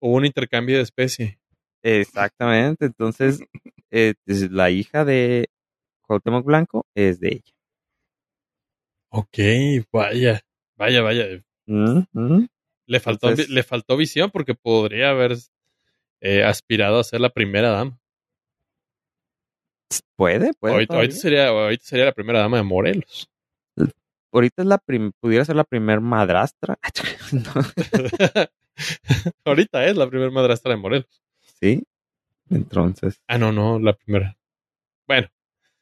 hubo un intercambio de especie. Exactamente. Entonces, eh, es la hija de Cuauhtémoc Blanco es de ella. Ok, vaya, vaya, vaya. Mm. Le faltó, Entonces- le faltó visión porque podría haber eh, aspirado a ser la primera dama. Puede, puede. ahorita, ahorita sería, ahorita sería la primera dama de Morelos. Ahorita es la prim- pudiera ser la primer madrastra. Ahorita es la primera madrastra de Morelos. Sí. Entonces, Ah, no, no, la primera. Bueno,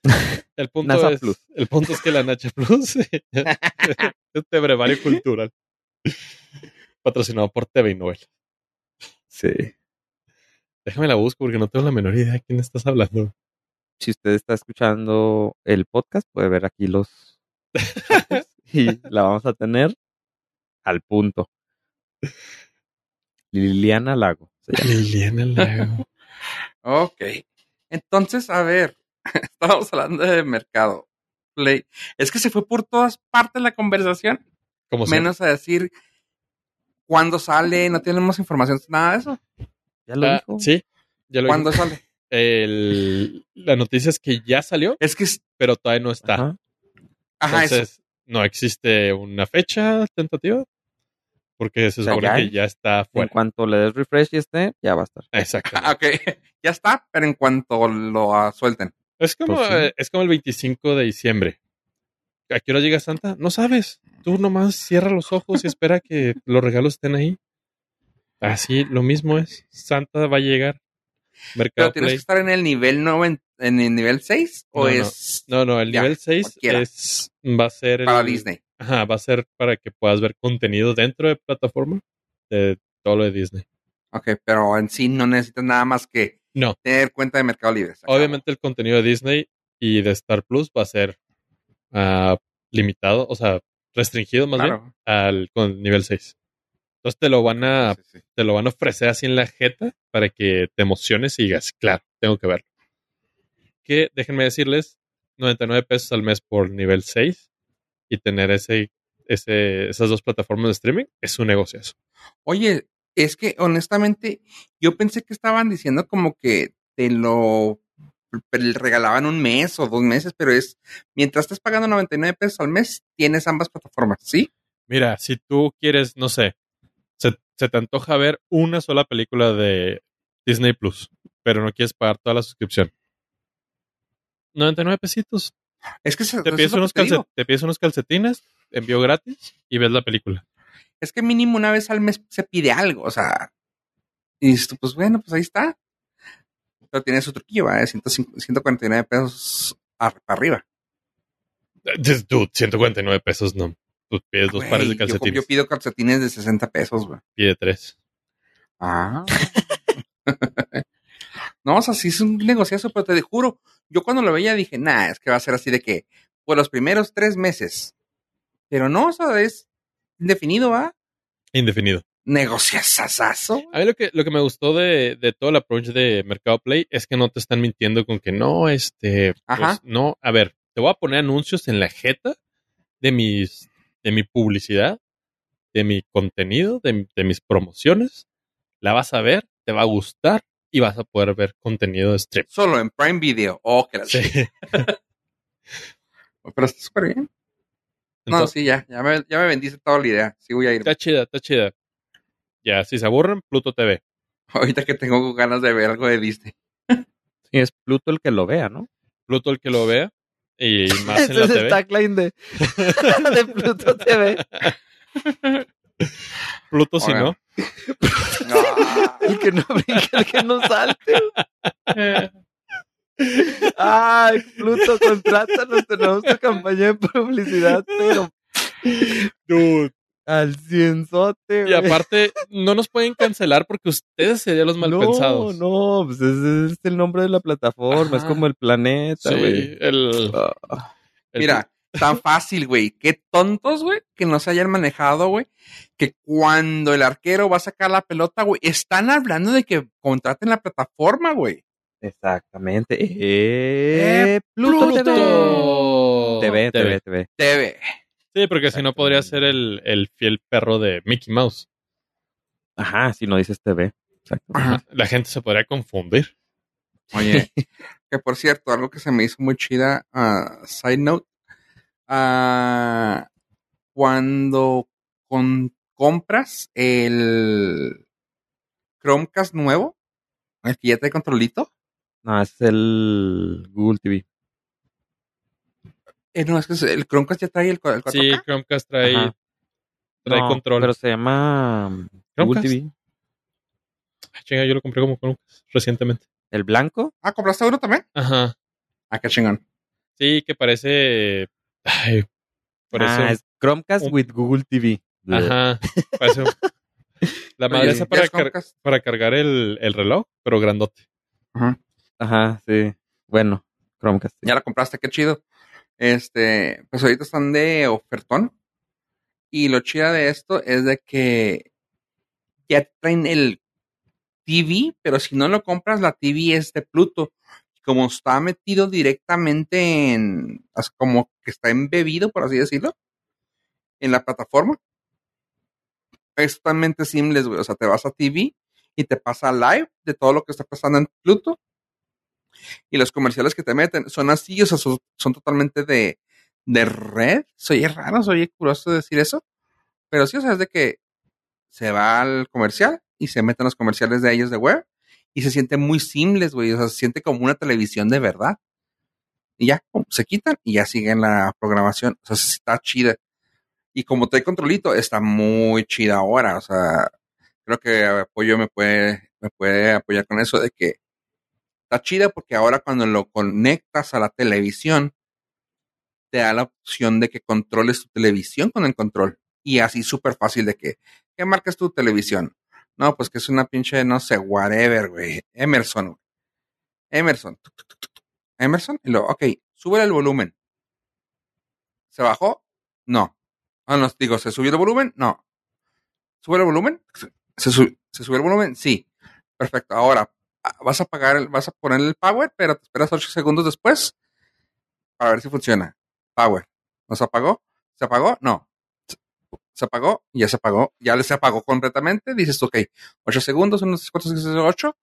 el punto, NASA es, Plus. el punto es que la Nacha Plus este brevario cultural patrocinado por TV y Novela. sí. Déjame la busco porque no tengo la menor idea de quién estás hablando. Si usted está escuchando el podcast, puede ver aquí los y la vamos a tener al punto. Liliana Lago. Se llama. Liliana Lago. Ok. Entonces, a ver, estábamos hablando de mercado. Play. Es que se fue por todas partes la conversación, Como menos a decir cuándo sale, no tenemos información, nada de eso. Ya lo Ah, dijo. sí, ya lo ¿Cuándo dijo. sale? El- la noticia es que ya salió, Es que, es- pero todavía no está. Ajá. ajá, eso. Entonces, no existe una fecha tentativa. Porque se sea, supone ya que ya está En fuera. cuanto le des refresh y esté, ya va a estar. Exacto. Ah, ok, ya está, pero en cuanto lo ah, suelten. Es como, Pues sí. es como el 25 de diciembre. ¿A qué hora llega Santa? No sabes. Tú nomás cierra los ojos y espera que los regalos estén ahí. Así, lo mismo es. Santa va a llegar. Mercado Pero tienes Play. que estar en el nivel 9, en el nivel 6 o No, no. es No, no, el Ya, nivel 6 cualquiera. es, va a ser el, para Disney. Ajá, va a ser para que puedas ver contenido dentro de plataforma de todo lo de Disney. Ok, pero en sí no necesitas nada más que No. tener cuenta de Mercado Libre. Obviamente el contenido de Disney y de Star Plus va a ser ah, limitado, o sea, restringido más bien al con nivel 6. Entonces te lo van a Sí, sí. te lo van a ofrecer así en la jeta para que te emociones y digas, claro, tengo que verlo. Que déjenme decirles, 99 pesos al mes por nivel 6 y tener ese, ese, esas dos plataformas de streaming es un negocio. Oye, es que honestamente yo pensé que estaban diciendo como que te lo regalaban un mes o dos meses, pero es mientras estés pagando 99 pesos al mes, tienes ambas plataformas, ¿sí? Mira, si tú quieres, no sé, se, se te antoja ver una sola película de Disney Plus, pero no quieres pagar toda la suscripción. 99 pesitos. Es que, se- Te pides, unos que te digo. calcet- te pides unos calcetines, envío gratis y ves la película. es que mínimo una vez al mes se pide algo, o sea, y dices tú, pues bueno, pues ahí está. Pero tiene su truquillo, ¿vale? 150 149 pesos para arriba. Dude, 149 pesos, no. Tú pides dos pares de yo- calcetines. Yo, pido calcetines de 60 pesos, güey. Pide tres. Ah. no, o sea, sí es un negociazo, pero te juro, yo cuando lo veía dije, nah, es que va a ser así de que por los primeros tres meses. Pero no, o sea, es indefinido, ¿va? Indefinido. Negociazazazo. A mí lo que, lo que me gustó de, de todo el approach de Mercado Play es que no te están mintiendo con que no, este, pues, Ajá. no, a ver, te voy a poner anuncios en la jeta de mis, de mi publicidad, de mi contenido, de, de mis promociones. La vas a ver, te va a gustar y vas a poder ver contenido de stream. Solo en Prime Video. Oh, que la Sí. Pero está súper bien. No, sí, ya, ya me, ya me vendiste toda la idea. Sí, voy a ir. está chida, está chida. Ya, si se aburren, Pluto TV. Ahorita que tengo ganas de ver algo de Disney. Sí, es Pluto el que lo vea, ¿no? Pluto el que lo vea y más en la es el TV. tagline de, de Pluto TV. Pluto si no. El que no brinca, el que no salte. Ay, Pluto, contrátanos, tenemos tu campaña de publicidad, pero Dude. al cienzote, Y aparte, no nos pueden cancelar porque ustedes serían los mal no, pensados. no, pues ese es el nombre de la plataforma, es como el planeta, Sí, el, Ah, el- Mira, tan fácil, güey. Qué tontos, güey, que no se hayan manejado, güey. Que cuando el arquero va a sacar la pelota, güey, están hablando de que contraten la plataforma, güey. exactamente. Eh, Pluto, Pluto. TV. TV, TV, TV. TV. Sí, porque si no podría ser el, el fiel perro de Mickey Mouse. Ajá, si no dices TV. Ajá. La gente se podría confundir. Oye, que por cierto, algo que se me hizo muy chida, ah, side note, ah, cuando con- compras el Chromecast nuevo, el que ya trae controlito, No, es el Google TV. eh, no, es que el Chromecast ya trae el, el 4K. Sí, Chromecast trae, Ajá. trae No, control. Pero se llama Google. TV. Ah, chinga, yo lo compré como Chromecast recientemente. ¿El blanco? Ah, ¿compraste uno también? Ajá. Ah, qué chingón. Sí, que parece. Ay, parece. ah, es Chromecast un- with Google TV. Ajá. La madre Oye, esa ¿ya para, es car- Chromecast? para cargar el, el reloj, pero grandote. Ajá. Ajá, sí. Bueno, Chromecast. sí. Ya la compraste, qué chido. Este, pues ahorita están de ofertón. Y lo chido de esto es de que ya traen el TV, pero si no lo compras, la TV es de Pluto. Como está metido directamente en, como que está embebido, por así decirlo, en la plataforma, es totalmente seamless, güey. O sea, te vas a TV y te pasa live de todo lo que está pasando en Pluto. Y los comerciales que te meten son así, o sea, son, totalmente de, de red. Soy raro, soy curioso decir eso. Pero sí, o sea, es de que se va al comercial y se meten los comerciales de ellos de web y se siente muy seamless, güey. O sea, se siente como una televisión de verdad. Y ya, se quitan y ya siguen la programación. O sea, está chida. Y como trae controlito, está muy chida ahora. O sea, creo que apoyo me puede, me puede apoyar con eso de que está chida porque ahora cuando lo conectas a la televisión, te da la opción de que controles tu televisión con el control. Y así súper fácil de que, ¿qué marcas tu televisión? No, pues que es una pinche, no sé, whatever, güey. Emerson, güey. Emerson. Emerson. Y luego, ok, sube el volumen. ¿Se bajó? No. Ah, no, digo, ¿se subió el volumen? No. ¿Sube el volumen? ¿Se, su- ¿se subió el volumen? Sí. Perfecto. Ahora, ah, vas a pagar, el- vas a poner el power, pero te esperas 8 segundos después para ver si funciona. Power. ¿No se apagó? ¿Se apagó? No. Se- apagó, ya se apagó, ya se apagó completamente. Dices, ok, 8 segundos, unos 4, 6, 8,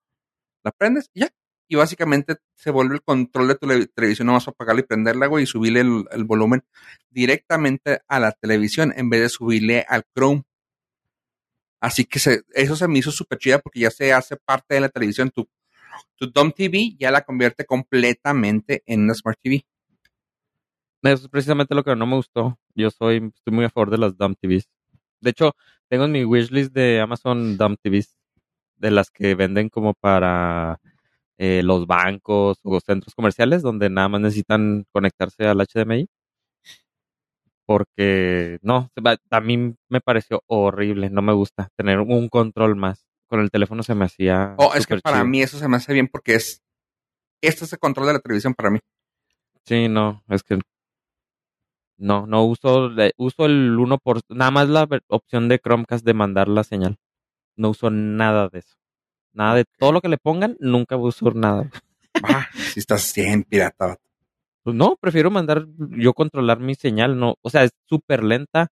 la prendes y ya. Y básicamente se vuelve el control de tu le- televisión, nomás para apagarla y prenderla, güey, y subirle el, volumen directamente a la televisión en vez de subirle al Chrome. Así que eso se me hizo súper chida porque ya se hace parte de la televisión. Tu Dom TV ya la convierte completamente en una Smart TV. Eso es precisamente lo que no me gustó. Yo soy, estoy muy a favor de las dumb TVs. De hecho, tengo en mi wishlist de Amazon dumb TVs, de las que venden como para eh, los bancos o centros comerciales, donde nada más necesitan conectarse al HDMI. Porque no, a mí me pareció horrible, no me gusta tener un control más. Con el teléfono se me hacía. Oh, es que para chido. mí eso se me hace bien porque es. Este es el control de la televisión para mí. Sí, no, es que no, no uso, uso el 1 por, nada más la opción de Chromecast de mandar la señal. No uso nada de eso. Nada de todo lo que le pongan, nunca uso nada. Ah, si estás bien pirata. Pues no, prefiero mandar, yo controlar mi señal, no, o sea, es súper lenta.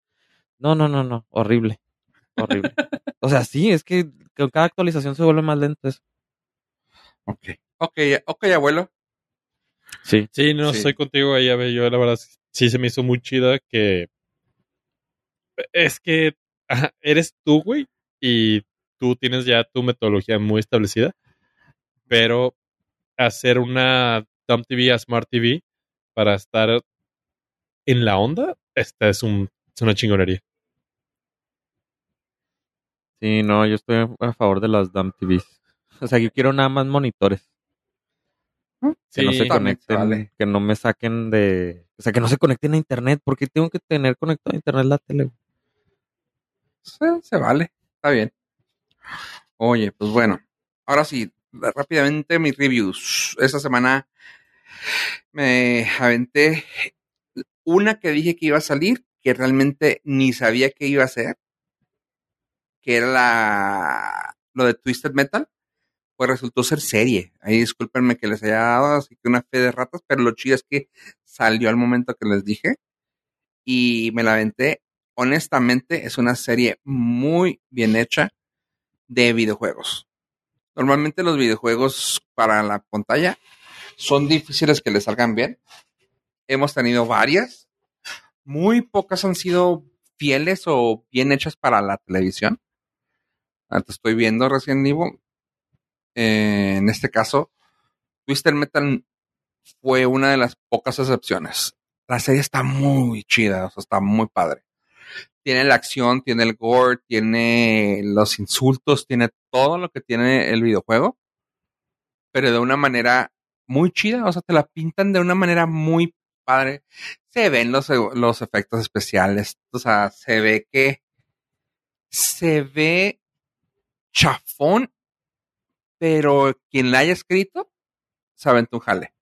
No, no, no, no, horrible, horrible. o sea, sí, es que con cada actualización se vuelve más lento eso. Ok. Ok, ok, abuelo. Sí, Sí, no, Sí. estoy contigo ahí, a ver, yo la verdad sí se me hizo muy chida que es que eres tú, güey, y tú tienes ya tu metodología muy establecida, pero hacer una Dumb TV a Smart TV para estar en la onda, esta es, un, es una chingonería. sí, no, yo estoy a favor de las dumb TVs. O sea, yo quiero nada más monitores. Que no Sí, se conecten, vale. que no me saquen de, o sea, que no se conecten a internet, porque tengo que tener conectado a internet la tele. Se, se vale. Está bien. Oye, pues bueno. Ahora sí, rápidamente mis reviews. Esta semana me aventé una que dije que iba a salir, que realmente ni sabía que iba a ser, que era la lo de Twisted Metal, pues resultó ser serie. Ahí discúlpenme que les haya dado así que una fe de ratas, pero lo chido es que salió al momento que les dije y me la aventé. Honestamente, es una serie muy bien hecha de videojuegos. Normalmente los videojuegos para la pantalla son difíciles que les salgan bien. Hemos tenido varias. Muy pocas han sido fieles o bien hechas para la televisión. Ahorita estoy viendo recién Evil. Eh, en este caso, Twister Metal fue una de las pocas excepciones. La serie está muy chida, o sea, está muy padre. Tiene la acción, tiene el gore, tiene los insultos, tiene todo lo que tiene el videojuego, pero de una manera muy chida, o sea, te la pintan de una manera muy padre. Se ven los, los efectos especiales, o sea, se ve que se ve chafón, pero quien la haya escrito sabe un jale.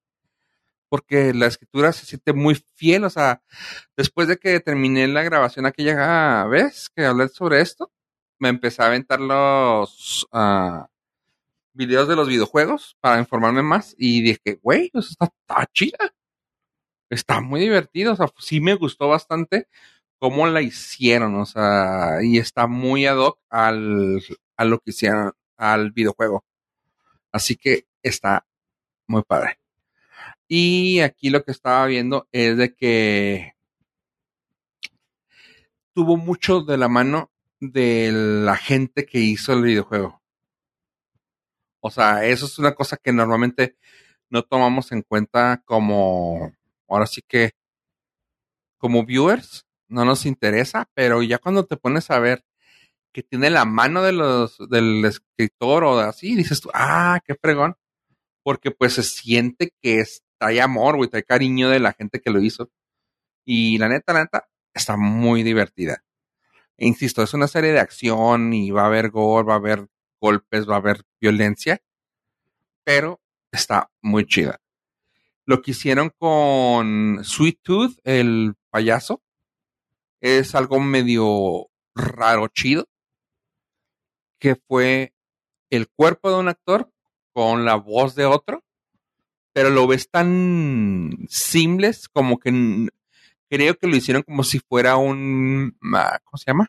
Porque la escritura se siente muy fiel, o sea, después de que terminé la grabación aquella vez que hablé sobre esto, me empecé a aventar los uh, videos de los videojuegos para informarme más y dije, güey, está, está chida. Está muy divertido, o sea, sí me gustó bastante cómo la hicieron, o sea, y está muy ad hoc al, a lo que hicieron al videojuego. Así que está muy padre. Y aquí lo que estaba viendo es de que tuvo mucho de la mano de la gente que hizo el videojuego. O sea, eso es una cosa que normalmente no tomamos en cuenta como, ahora sí que, como viewers, no nos interesa, pero ya cuando te pones a ver que tiene la mano de los, del escritor o así, dices tú, ah, qué fregón. Porque pues se siente que es, trae amor, güey, trae cariño de la gente que lo hizo. Y la neta, la neta, está muy divertida. E insisto, es una serie de acción y va a haber gore, va a haber golpes, va a haber violencia, pero está muy chida. Lo que hicieron con Sweet Tooth, el payaso, es algo medio raro, chido, que fue el cuerpo de un actor con la voz de otro, pero lo ves tan simples como que creo que lo hicieron como si fuera un, ah, ¿cómo se llama?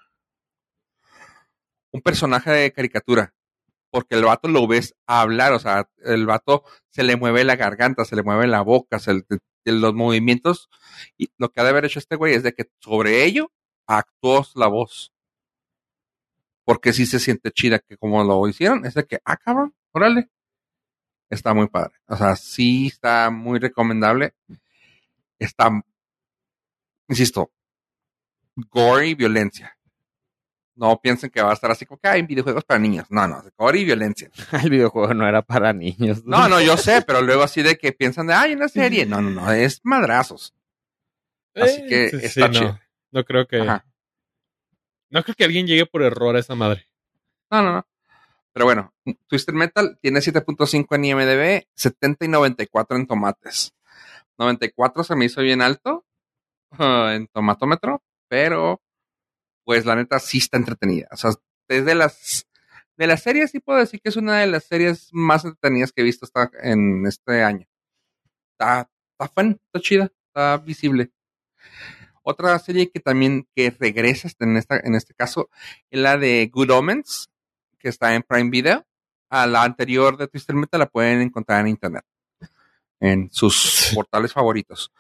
Un personaje de caricatura, porque el vato lo ves hablar, o sea, el vato se le mueve la garganta, se le mueve la boca, se le, los movimientos, y lo que ha de haber hecho este güey es de que sobre ello actuó la voz. Porque sí se siente chida que como lo hicieron, es de que, ah, cabrón, órale. Está muy padre. O sea, sí está muy recomendable. Está, insisto, gore y violencia. No piensen que va a estar así como que hay videojuegos para niños. No, no, gore y violencia. El videojuego no era para niños. No, no, yo sé, pero luego así de que piensan de, ay, una serie. No, no, no, es madrazos. Así que Eh, sí, está no. chido. No creo que. Ajá. No creo que alguien llegue por error a esa madre. No, no, no. Pero bueno, Twisted Metal tiene 7.5 en IMDB, 70 y 94 en tomates. 94 se me hizo bien alto ah, en tomatómetro, pero pues la neta sí está entretenida. O sea, es de las de las series sí puedo decir que es una de las series más entretenidas que he visto hasta en este año. Está, está fun, está chida, está visible. Otra serie que también que regresa en esta en este caso es la de Good Omens, que está en Prime Video. A la anterior de Twister Metal la pueden encontrar en internet. En sus portales favoritos.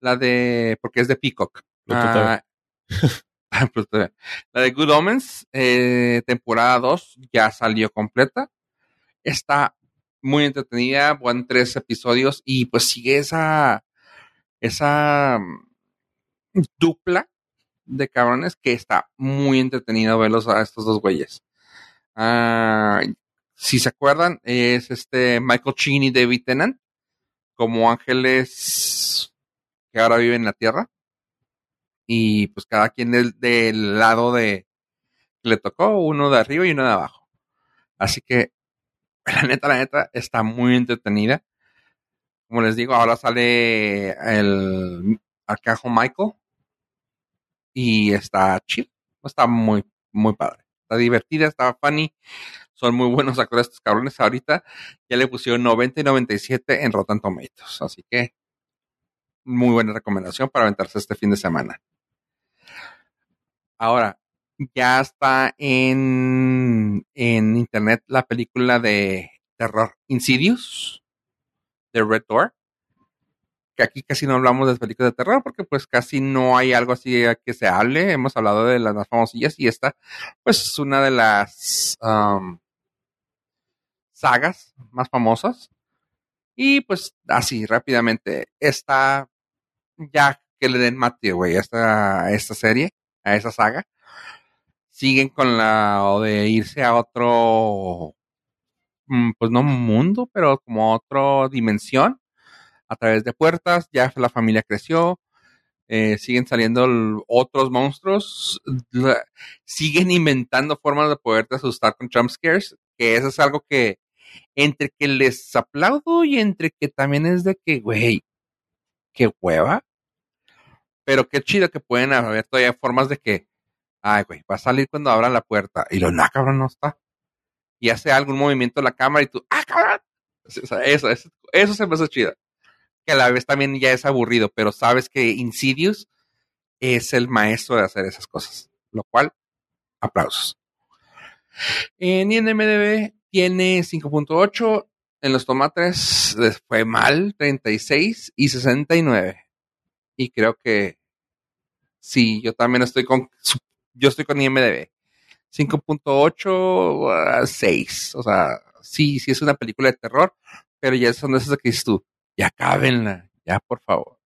La de, porque es de Peacock. Ah, TV. la de Good Omens, eh, temporada 2, ya salió completa. Está muy entretenida, van tres episodios y pues sigue esa, esa dupla de cabrones que está muy entretenido verlos a estos dos güeyes. Ah, si se acuerdan, es este Michael Sheen y David Tennant como ángeles que ahora viven en la Tierra. Y pues cada quien del, del lado de que le tocó, uno de arriba y uno de abajo. Así que, la neta, la neta, está muy entretenida. Como les digo, ahora sale el arcajo Michael. Y está chido. Está muy, muy padre. Está divertida, está funny. Son muy buenos actores estos cabrones. Ahorita ya le pusieron 90 y 97 en Rotten Tomatoes. Así que muy buena recomendación para aventarse este fin de semana. Ahora, ya está en, en internet la película de terror Insidious de Red Door. Que aquí casi no hablamos de películas de terror porque pues casi no hay algo así que se hable. Hemos hablado de las más famosillas y esta pues es una de las um, sagas más famosas. Y pues así rápidamente está ya que le den mate, güey, a esta, esta serie, a esa saga. Siguen con la o de irse a otro, mm, pues no mundo, pero como otra dimensión a través de puertas. Ya la familia creció, eh, siguen saliendo otros monstruos, siguen inventando formas de poderte asustar con jump scares, que eso es algo que entre que les aplaudo y entre que también es de que, güey, qué hueva. Pero qué chido que pueden haber todavía formas de que, ay, güey, va a salir cuando abran la puerta. Y lo, no, cabrón, no está. y hace algún movimiento la cámara y tú, ¡ah, cabrón! Eso, eso, eso se me hace chido. Que a la vez también ya es aburrido, pero sabes que Insidious es el maestro de hacer esas cosas. Lo cual, aplausos. En INMDB tiene 5.8. En los tomates fue mal, 36 y 69. Y creo que sí, yo también estoy con. Yo estoy con IMDB. 5.8 a 6. O sea, sí, sí es una película de terror, pero ya son de esas que dices tú. Ya cábenla, ya por favor.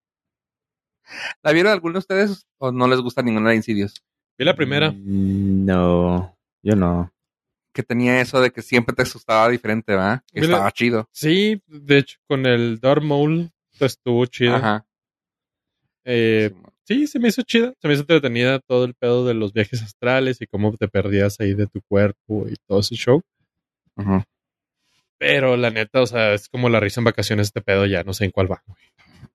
¿La vieron alguno de ustedes o no les gusta ninguna de Insidious? Vi la primera. Mm, No, yo no. Que tenía eso de que siempre te asustaba diferente, ¿verdad? Que Mira- estaba chido. Sí, de hecho, con el Dark Maul estuvo chida. Ajá. Eh, sí, se me hizo chida. Se me hizo entretenida todo el pedo de los viajes astrales y cómo te perdías ahí de tu cuerpo y todo ese show. Ujú. Pero la neta, o sea, es como la risa en vacaciones este pedo, ya no sé en cuál va.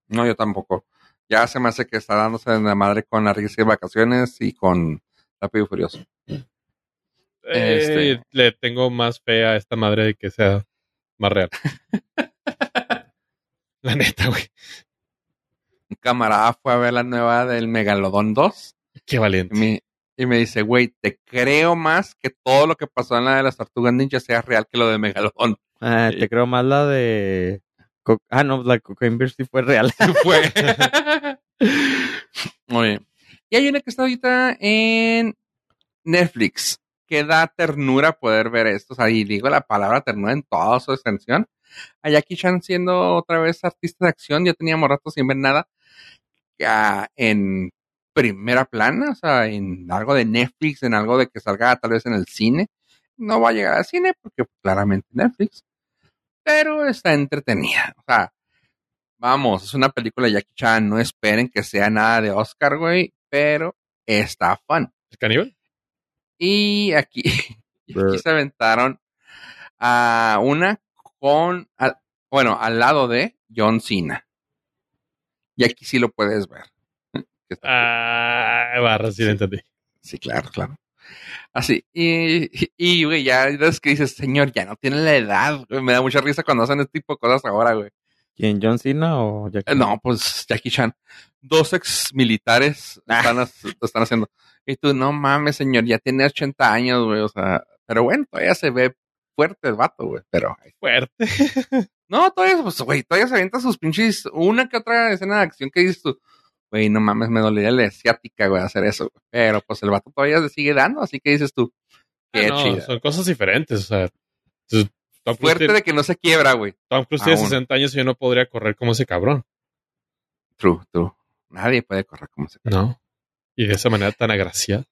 No, yo tampoco. Ya se me hace que está dándose en la madre con la risa de vacaciones y con Rápido y Furioso. Este. Eh, le tengo más fe a esta madre de que sea más real. la neta, güey. Un camarada fue a ver la nueva del Megalodón 2 Qué y valiente. me, y me dice, güey, te creo más que todo lo que pasó en la de las tortugas ninja sea real que lo de Megalodón. Ah, te creo más la de. Co- Ah, no, la Cocaine Bear sí fue real. fue. Muy bien. Y hay una que está ahorita en Netflix que da ternura poder ver esto. O sea, y digo la palabra ternura en toda su extensión. A Jackie Chan siendo otra vez artista de acción, ya teníamos rato sin ver nada ya en primera plana, o sea, en algo de Netflix, en algo de que salga tal vez en el cine. No va a llegar al cine porque claramente Netflix, pero está entretenida. O sea, vamos, es una película de Jackie Chan, no esperen que sea nada de Oscar, güey, pero está fun. ¿El caníbal? Y aquí, y aquí se aventaron a una con, bueno, al lado de John Cena. Y aquí sí lo puedes ver. Ah, barra, sí, Sí. entendí. Sí, claro, claro. Así. Y, y, y, güey, ya es que dices, señor, ya no tiene la edad. güey. Me da mucha risa cuando hacen este tipo de cosas ahora, güey. ¿Quién, John Cena o Jackie? Eh, No, pues Jackie Chan. Dos ex militares Ah. están, están haciendo. Y tú, no mames, señor, ya tiene 80 años, güey. O sea, pero bueno, todavía se ve fuerte el vato, güey. Pero, Fuerte. no, todavía, pues, güey, todavía se avienta sus pinches, una que otra escena de acción que dices tú. Güey, no mames, me dolería la asiática, güey, hacer eso. güey. Pero, pues, el vato todavía le sigue dando, así que dices tú. Qué Ah, no, chida. son cosas diferentes. O sea, Tom Fuerte tiene, de que no se quiebra, güey. Tom Cruise tiene aún. 60 años y yo no podría correr como ese cabrón. True, true. Nadie puede correr como se No. Y de esa manera tan agraciada.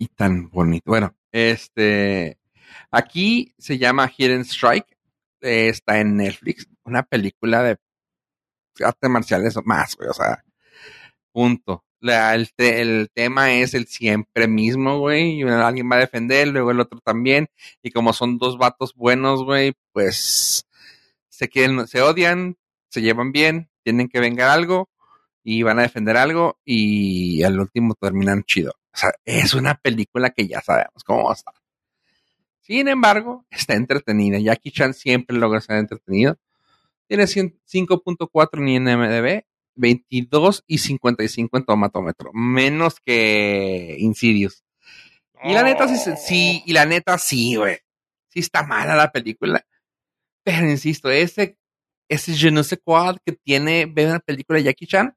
y tan bonito. Bueno, este aquí se llama Hidden Strike. eh, está en Netflix. Una película de arte marciales más, güey. O sea, punto. El, te- el tema es el siempre mismo, güey. Alguien va a defender, luego el otro también. Y como son dos vatos buenos, güey, pues se quieren, se odian, se llevan bien, tienen que vengar algo y van a defender algo y al último terminan chido. O sea, es una película que ya sabemos cómo va a estar. Sin embargo, está entretenida. Jackie Chan siempre logra ser entretenido. Tiene 100 5.4 en IMDb, 22 y 55 en tomatómetro. Menos que Insidious. Y la neta, sí, y la neta, sí, güey. Sí está mala la película. Pero insisto, ese, ese je ne sais quoi que tiene ver una película de Jackie Chan,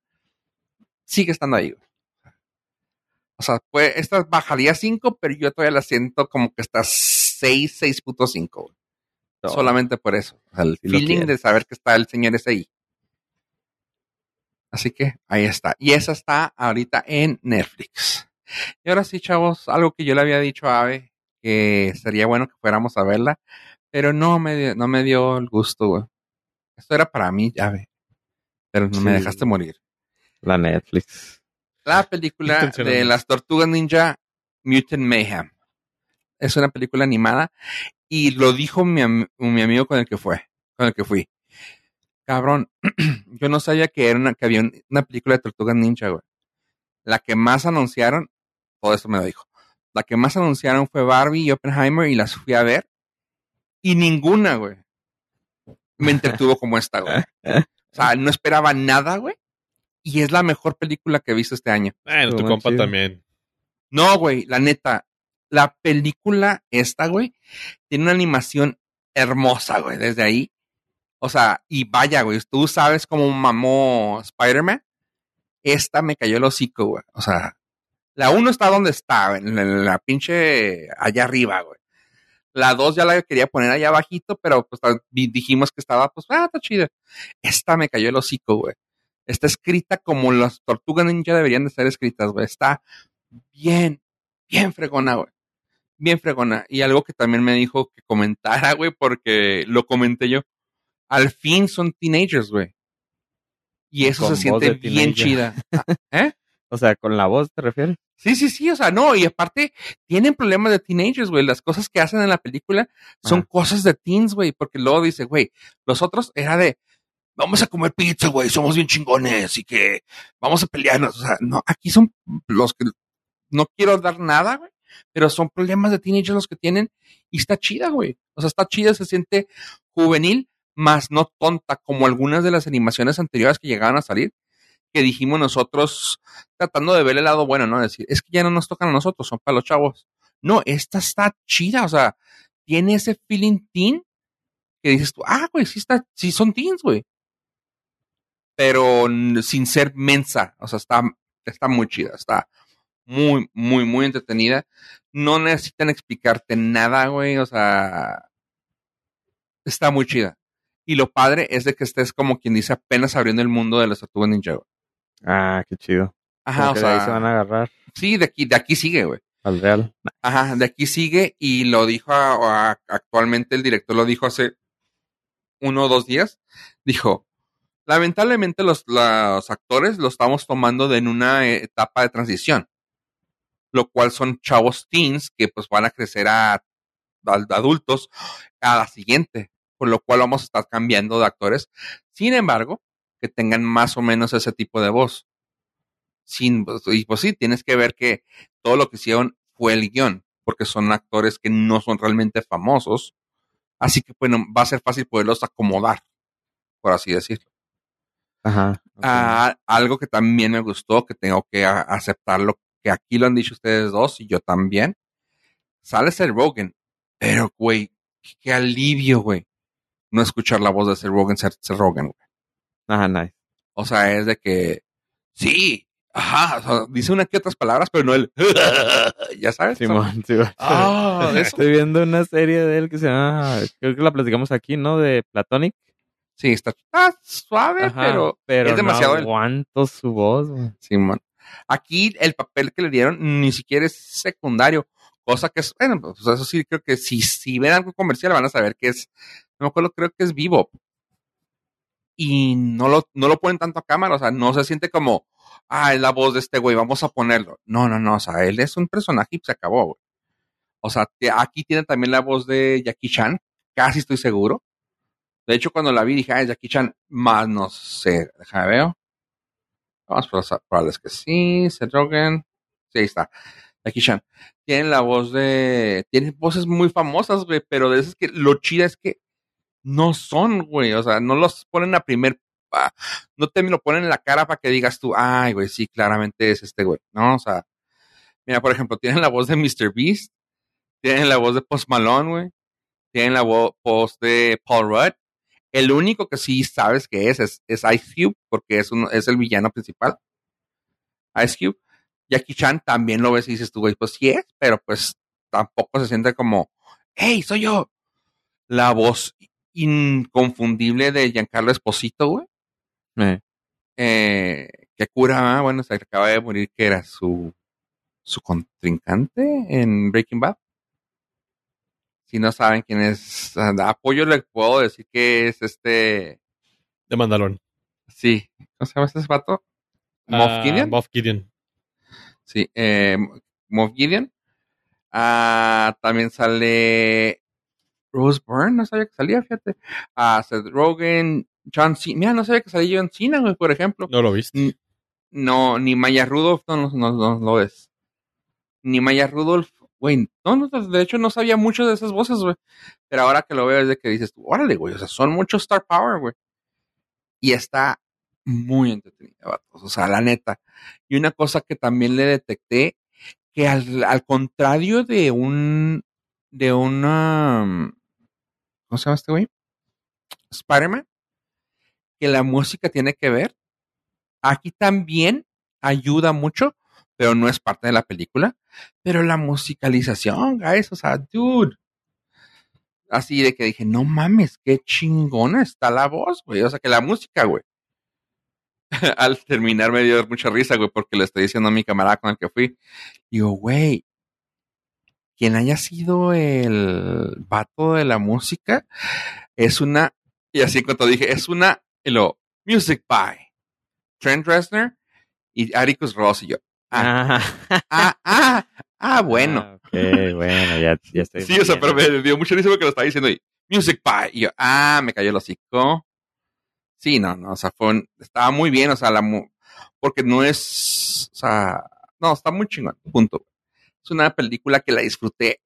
sigue estando ahí, güey. O sea, pues, esta bajaría 5, pero yo todavía la siento como que está 6, 6.5, güey. No. Solamente por eso. O sea, el feeling de saber que está el señor ese ahí. Así que ahí está. Y esa está ahorita en Netflix. Y ahora sí, chavos, algo que yo le había dicho a Ave, que sería bueno que fuéramos a verla, pero no me dio, no me dio el gusto, güey. Esto era para mí, Ave. Pero no me dejaste morir. La Netflix. La película de las tortugas ninja Mutant Mayhem. Es una película animada y lo dijo mi, mi amigo con el que fue, con el que fui. Cabrón, yo no sabía que era una, que había un- una película de tortugas ninja, güey. La que más anunciaron, todo esto me lo dijo. La que más anunciaron fue Barbie y Oppenheimer y las fui a ver. Y ninguna, güey, me entretuvo como esta, güey. O sea, no esperaba nada, güey. Y es la mejor película que he visto este año. Bueno, tu Estuvo compa chido. también. No, güey, la neta. La película esta, güey, tiene una animación hermosa, güey, desde ahí. O sea, y vaya, güey, tú sabes cómo mamó Spider-Man. Esta me cayó el hocico, güey. O sea, la uno está donde está, en la, en la pinche allá arriba, güey. La dos ya la quería poner allá abajito, pero pues dijimos que estaba, pues, ah, está chida. Esta me cayó el hocico, güey. Está escrita como las tortugas ninja deberían de ser escritas, güey. Está bien, bien fregona, güey. Bien fregona. Y algo que también me dijo que comentara, güey, porque lo comenté yo. Al fin son teenagers, güey. Y eso Con se siente bien chida. Ah, ¿Eh? O sea, con la voz te refieres. Sí, sí, sí, o sea, no, y aparte tienen problemas de teenagers, güey. Las cosas que hacen en la película son Ajá. cosas de teens, güey, porque luego dice, güey, los otros era de, vamos a comer pizza, güey, somos bien chingones y que vamos a pelearnos. O sea, no, aquí son los que no quiero dar nada, güey, pero son problemas de teenagers los que tienen y está chida, güey. O sea, está chida, se siente juvenil, más no tonta como algunas de las animaciones anteriores que llegaban a salir que dijimos nosotros tratando de ver el lado bueno, ¿no? Decir, es que ya no nos tocan a nosotros, son para los chavos. No, esta está chida, o sea, tiene ese feeling teen que dices tú, ah, güey, sí está, sí son teens, güey. Pero sin ser mensa, o sea, está, está muy chida, está muy, muy, muy entretenida. No necesitan explicarte nada, güey, o sea, está muy chida. Y lo padre es de que estés como quien dice apenas abriendo el mundo de las tortugas ninja. güey. Ah, qué chido. Ajá, o de ahí sea, se van a agarrar sí, de aquí, de aquí sigue, güey. al real. Ajá, de aquí sigue y lo dijo a- a- actualmente el director lo dijo hace uno o dos días. Dijo, lamentablemente los, los actores lo estamos tomando de en una etapa de transición, lo cual son chavos teens que pues van a crecer a, a adultos a la siguiente, por lo cual vamos a estar cambiando de actores. Sin embargo, que tengan más o menos ese tipo de voz. Sin, pues, y pues sí, tienes que ver que todo lo que hicieron fue el guion, porque son actores que no son realmente famosos. Así que, bueno, va a ser fácil poderlos acomodar, por así decirlo. Ajá. Ah, algo que también me gustó, que tengo que aceptarlo, que aquí lo han dicho ustedes dos y yo también. Sale Seth Rogen, pero, güey, qué alivio, güey, no escuchar la voz de Seth Rogen, Seth, Seth Rogen, güey. Ajá, nice. O sea, es de que, sí, ajá, o sea, dice una que otras palabras, pero no el, ya sabes. Simón, Simón. Ah. Estoy viendo una serie de él que se llama, creo que la platicamos aquí, ¿no? De Platonic. Sí, está, está suave, Ajá, pero, es demasiado no él. su voz, güey. Simón. Aquí el papel que le dieron ni siquiera es secundario, cosa que es, bueno, pues eso sí creo que si, si ven algo comercial van a saber que es, no me acuerdo, creo que es vivo. Y no lo, no lo ponen tanto a cámara, o sea, no se siente como, ah, es la voz de este güey, vamos a ponerlo. No, no, no, o sea, él es un personaje y se acabó, güey. O sea, aquí tiene también la voz de Jackie Chan, casi estoy seguro. De hecho, cuando la vi dije, ah, es Jackie Chan, más no sé, déjame ver. Vamos por las probables que sí, Seth Rogen. Sí, ahí está. Jackie Chan. Tienen la voz de. Tienen voces muy famosas, güey, pero de esas que lo chida es que no son, güey. O sea, no los ponen a primer. ah, no te lo ponen en la cara para que digas tú, ay, güey, sí, claramente es este güey. No, o sea. Mira, por ejemplo, tienen la voz de Mr. Beast. Tienen la voz de Post Malone, güey. Tienen la vo- voz de Paul Rudd. El único que sí sabes que es es, Ice Cube, porque es, es el villano principal. Ice Cube. Jackie Chan también lo ves y dices tú, güey, pues sí es, pero pues tampoco se siente como, hey, soy yo. La voz inconfundible de Giancarlo Esposito, güey. Eh, Eh, que cura, ah, bueno, se acaba de morir, que era su, su contrincante en Breaking Bad. Si no saben quién es, ah, apoyo le puedo decir que es este, De Mandalón. sí, ¿cómo se llama este vato? Moff Ah, Gideon. Moff Gideon. Sí, eh, Moff Gideon. Ah, también sale Rose Byrne, no sabía que salía, fíjate. Ah, Seth Rogen, John Cena. Mira, no sabía que salía John Cena, güey, por ejemplo. ¿No lo viste? Mm, No, ni Maya Rudolph no, no, no, no lo es. Ni Maya Rudolph, güey, no, no, de hecho no sabía mucho de esas voces, güey. Pero ahora que lo veo es de que dices, tú, órale, güey, o sea, son muchos Star Power, güey. Y está muy entretenida, vatos, o sea, la neta. Y una cosa que también le detecté, que al, al contrario de un, de una, ¿cómo se llama este güey? Spider-Man, que la música tiene que ver. Aquí también ayuda mucho, pero no es parte de la película. Pero la musicalización, guys, o sea, dude. Así de que dije, no mames, qué chingona está la voz, güey. O sea, que la música, güey. Al terminar me dio mucha risa, güey, porque le estoy diciendo a mi camarada con el que fui. Digo, güey, quien haya sido el vato de la música es una, y así cuando dije, es una, y lo, Music by Trent Reznor y Atticus Ross y yo. Ah, Ah, ah, ah, ah, bueno. Ah, bueno, ya, ya estoy. Sí, o sea, pero me dio mucha risa porque lo estaba diciendo y Music by y yo, ah, me cayó el hocico. Sí, no, no, o sea, fue un- estaba muy bien, o sea, la mu- porque no es, o sea, no, está muy chingón, punto. Es una película que la disfruté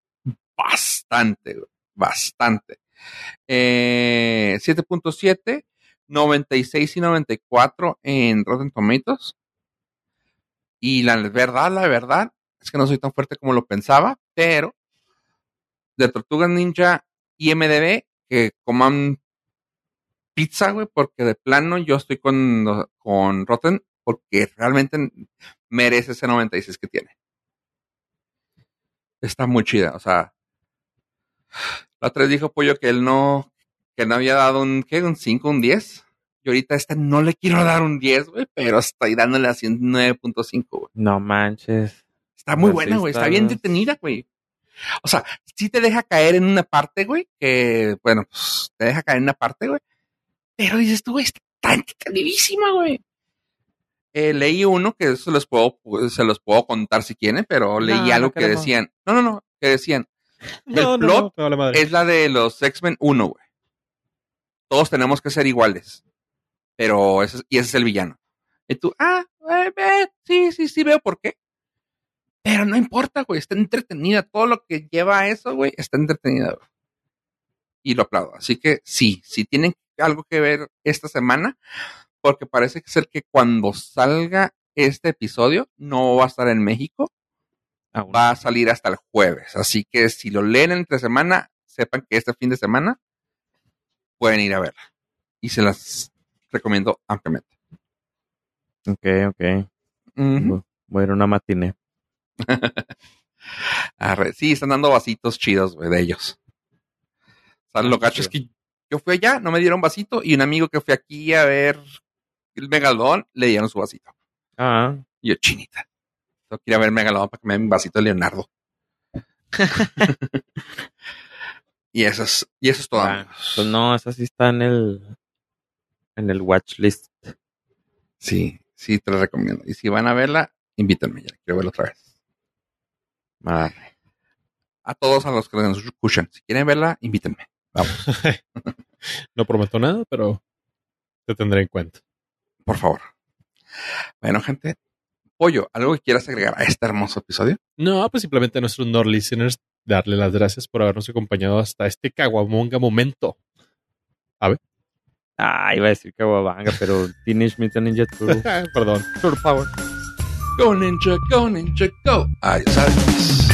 bastante, bastante. Eh, 7.7, 96 y 94 en Rotten Tomatoes. Y la verdad, la verdad, es que no soy tan fuerte como lo pensaba, pero de Tortuga Ninja y MDB, que coman pizza, güey, porque de plano yo estoy con, con Rotten, porque realmente merece ese 96 que tiene. Está muy chida, o sea. La otra vez dijo Pollo que él no, que no había dado un, ¿qué? Un 5, un 10. Y ahorita a esta no le quiero dar un 10, güey, pero estoy dándole así un 9.5, güey. No manches. Está muy Pues buena, güey. Está está- bien detenida, güey. O sea, sí te deja caer en una parte, güey, que, bueno, pues, te deja caer en una parte, güey. Pero dices tú, güey, está entretenidísima, güey. Eh, leí uno que se los puedo, se los puedo contar si quieren, pero leí no algo que queremos. decían. No, no, no, que decían. No, no, plot no. Es la de los X-Men 1, güey. Todos tenemos que ser iguales. Pero ese, es- y ese es el villano. Y tú, ah, eh, eh, sí, sí, sí, veo por qué. Pero no importa, güey, está entretenida. Todo lo que lleva a eso, güey, está entretenida, güey. Y lo aplaudo. Así que sí, sí tienen algo que ver esta semana, porque parece que ser que cuando salga este episodio no va a estar en México, Aún. va a salir hasta el jueves. Así que si lo leen entre semana, sepan que este fin de semana pueden ir a verla. Y se las recomiendo ampliamente. Ok, ok. Ujú. Voy a ir a una matiné. Sí, están dando vasitos chidos, güey, de ellos. O sea, lo Ah, gacho es que yo fui allá, no me dieron vasito, y un amigo que fue aquí a ver el Megalodón, le dieron su vasito. Ah, Y yo, chinita. Tengo que ir a ver Megalodón para que me den un vasito de Leonardo. y eso es, y eso es todo. Ah, pues no, esa sí está en el en el watch list. Sí, sí, te lo recomiendo. Y si van a verla, invítenme, ya quiero verla otra vez. Madre. A todos a los que nos escuchan, si quieren verla, invítenme. Vamos, No prometo nada, pero te tendré en cuenta. Por favor. Bueno, gente, Pollo, ¿algo que quieras agregar a este hermoso episodio? No, pues simplemente a nuestros Nord listeners darle las gracias por habernos acompañado hasta este caguamonga momento. Ah, iba a decir que Wabanga, pero Teenage Mutant Ninja Turtle. Perdón. Turtle Power. Go Ninja, go Ninja, go. Adiós, adiós.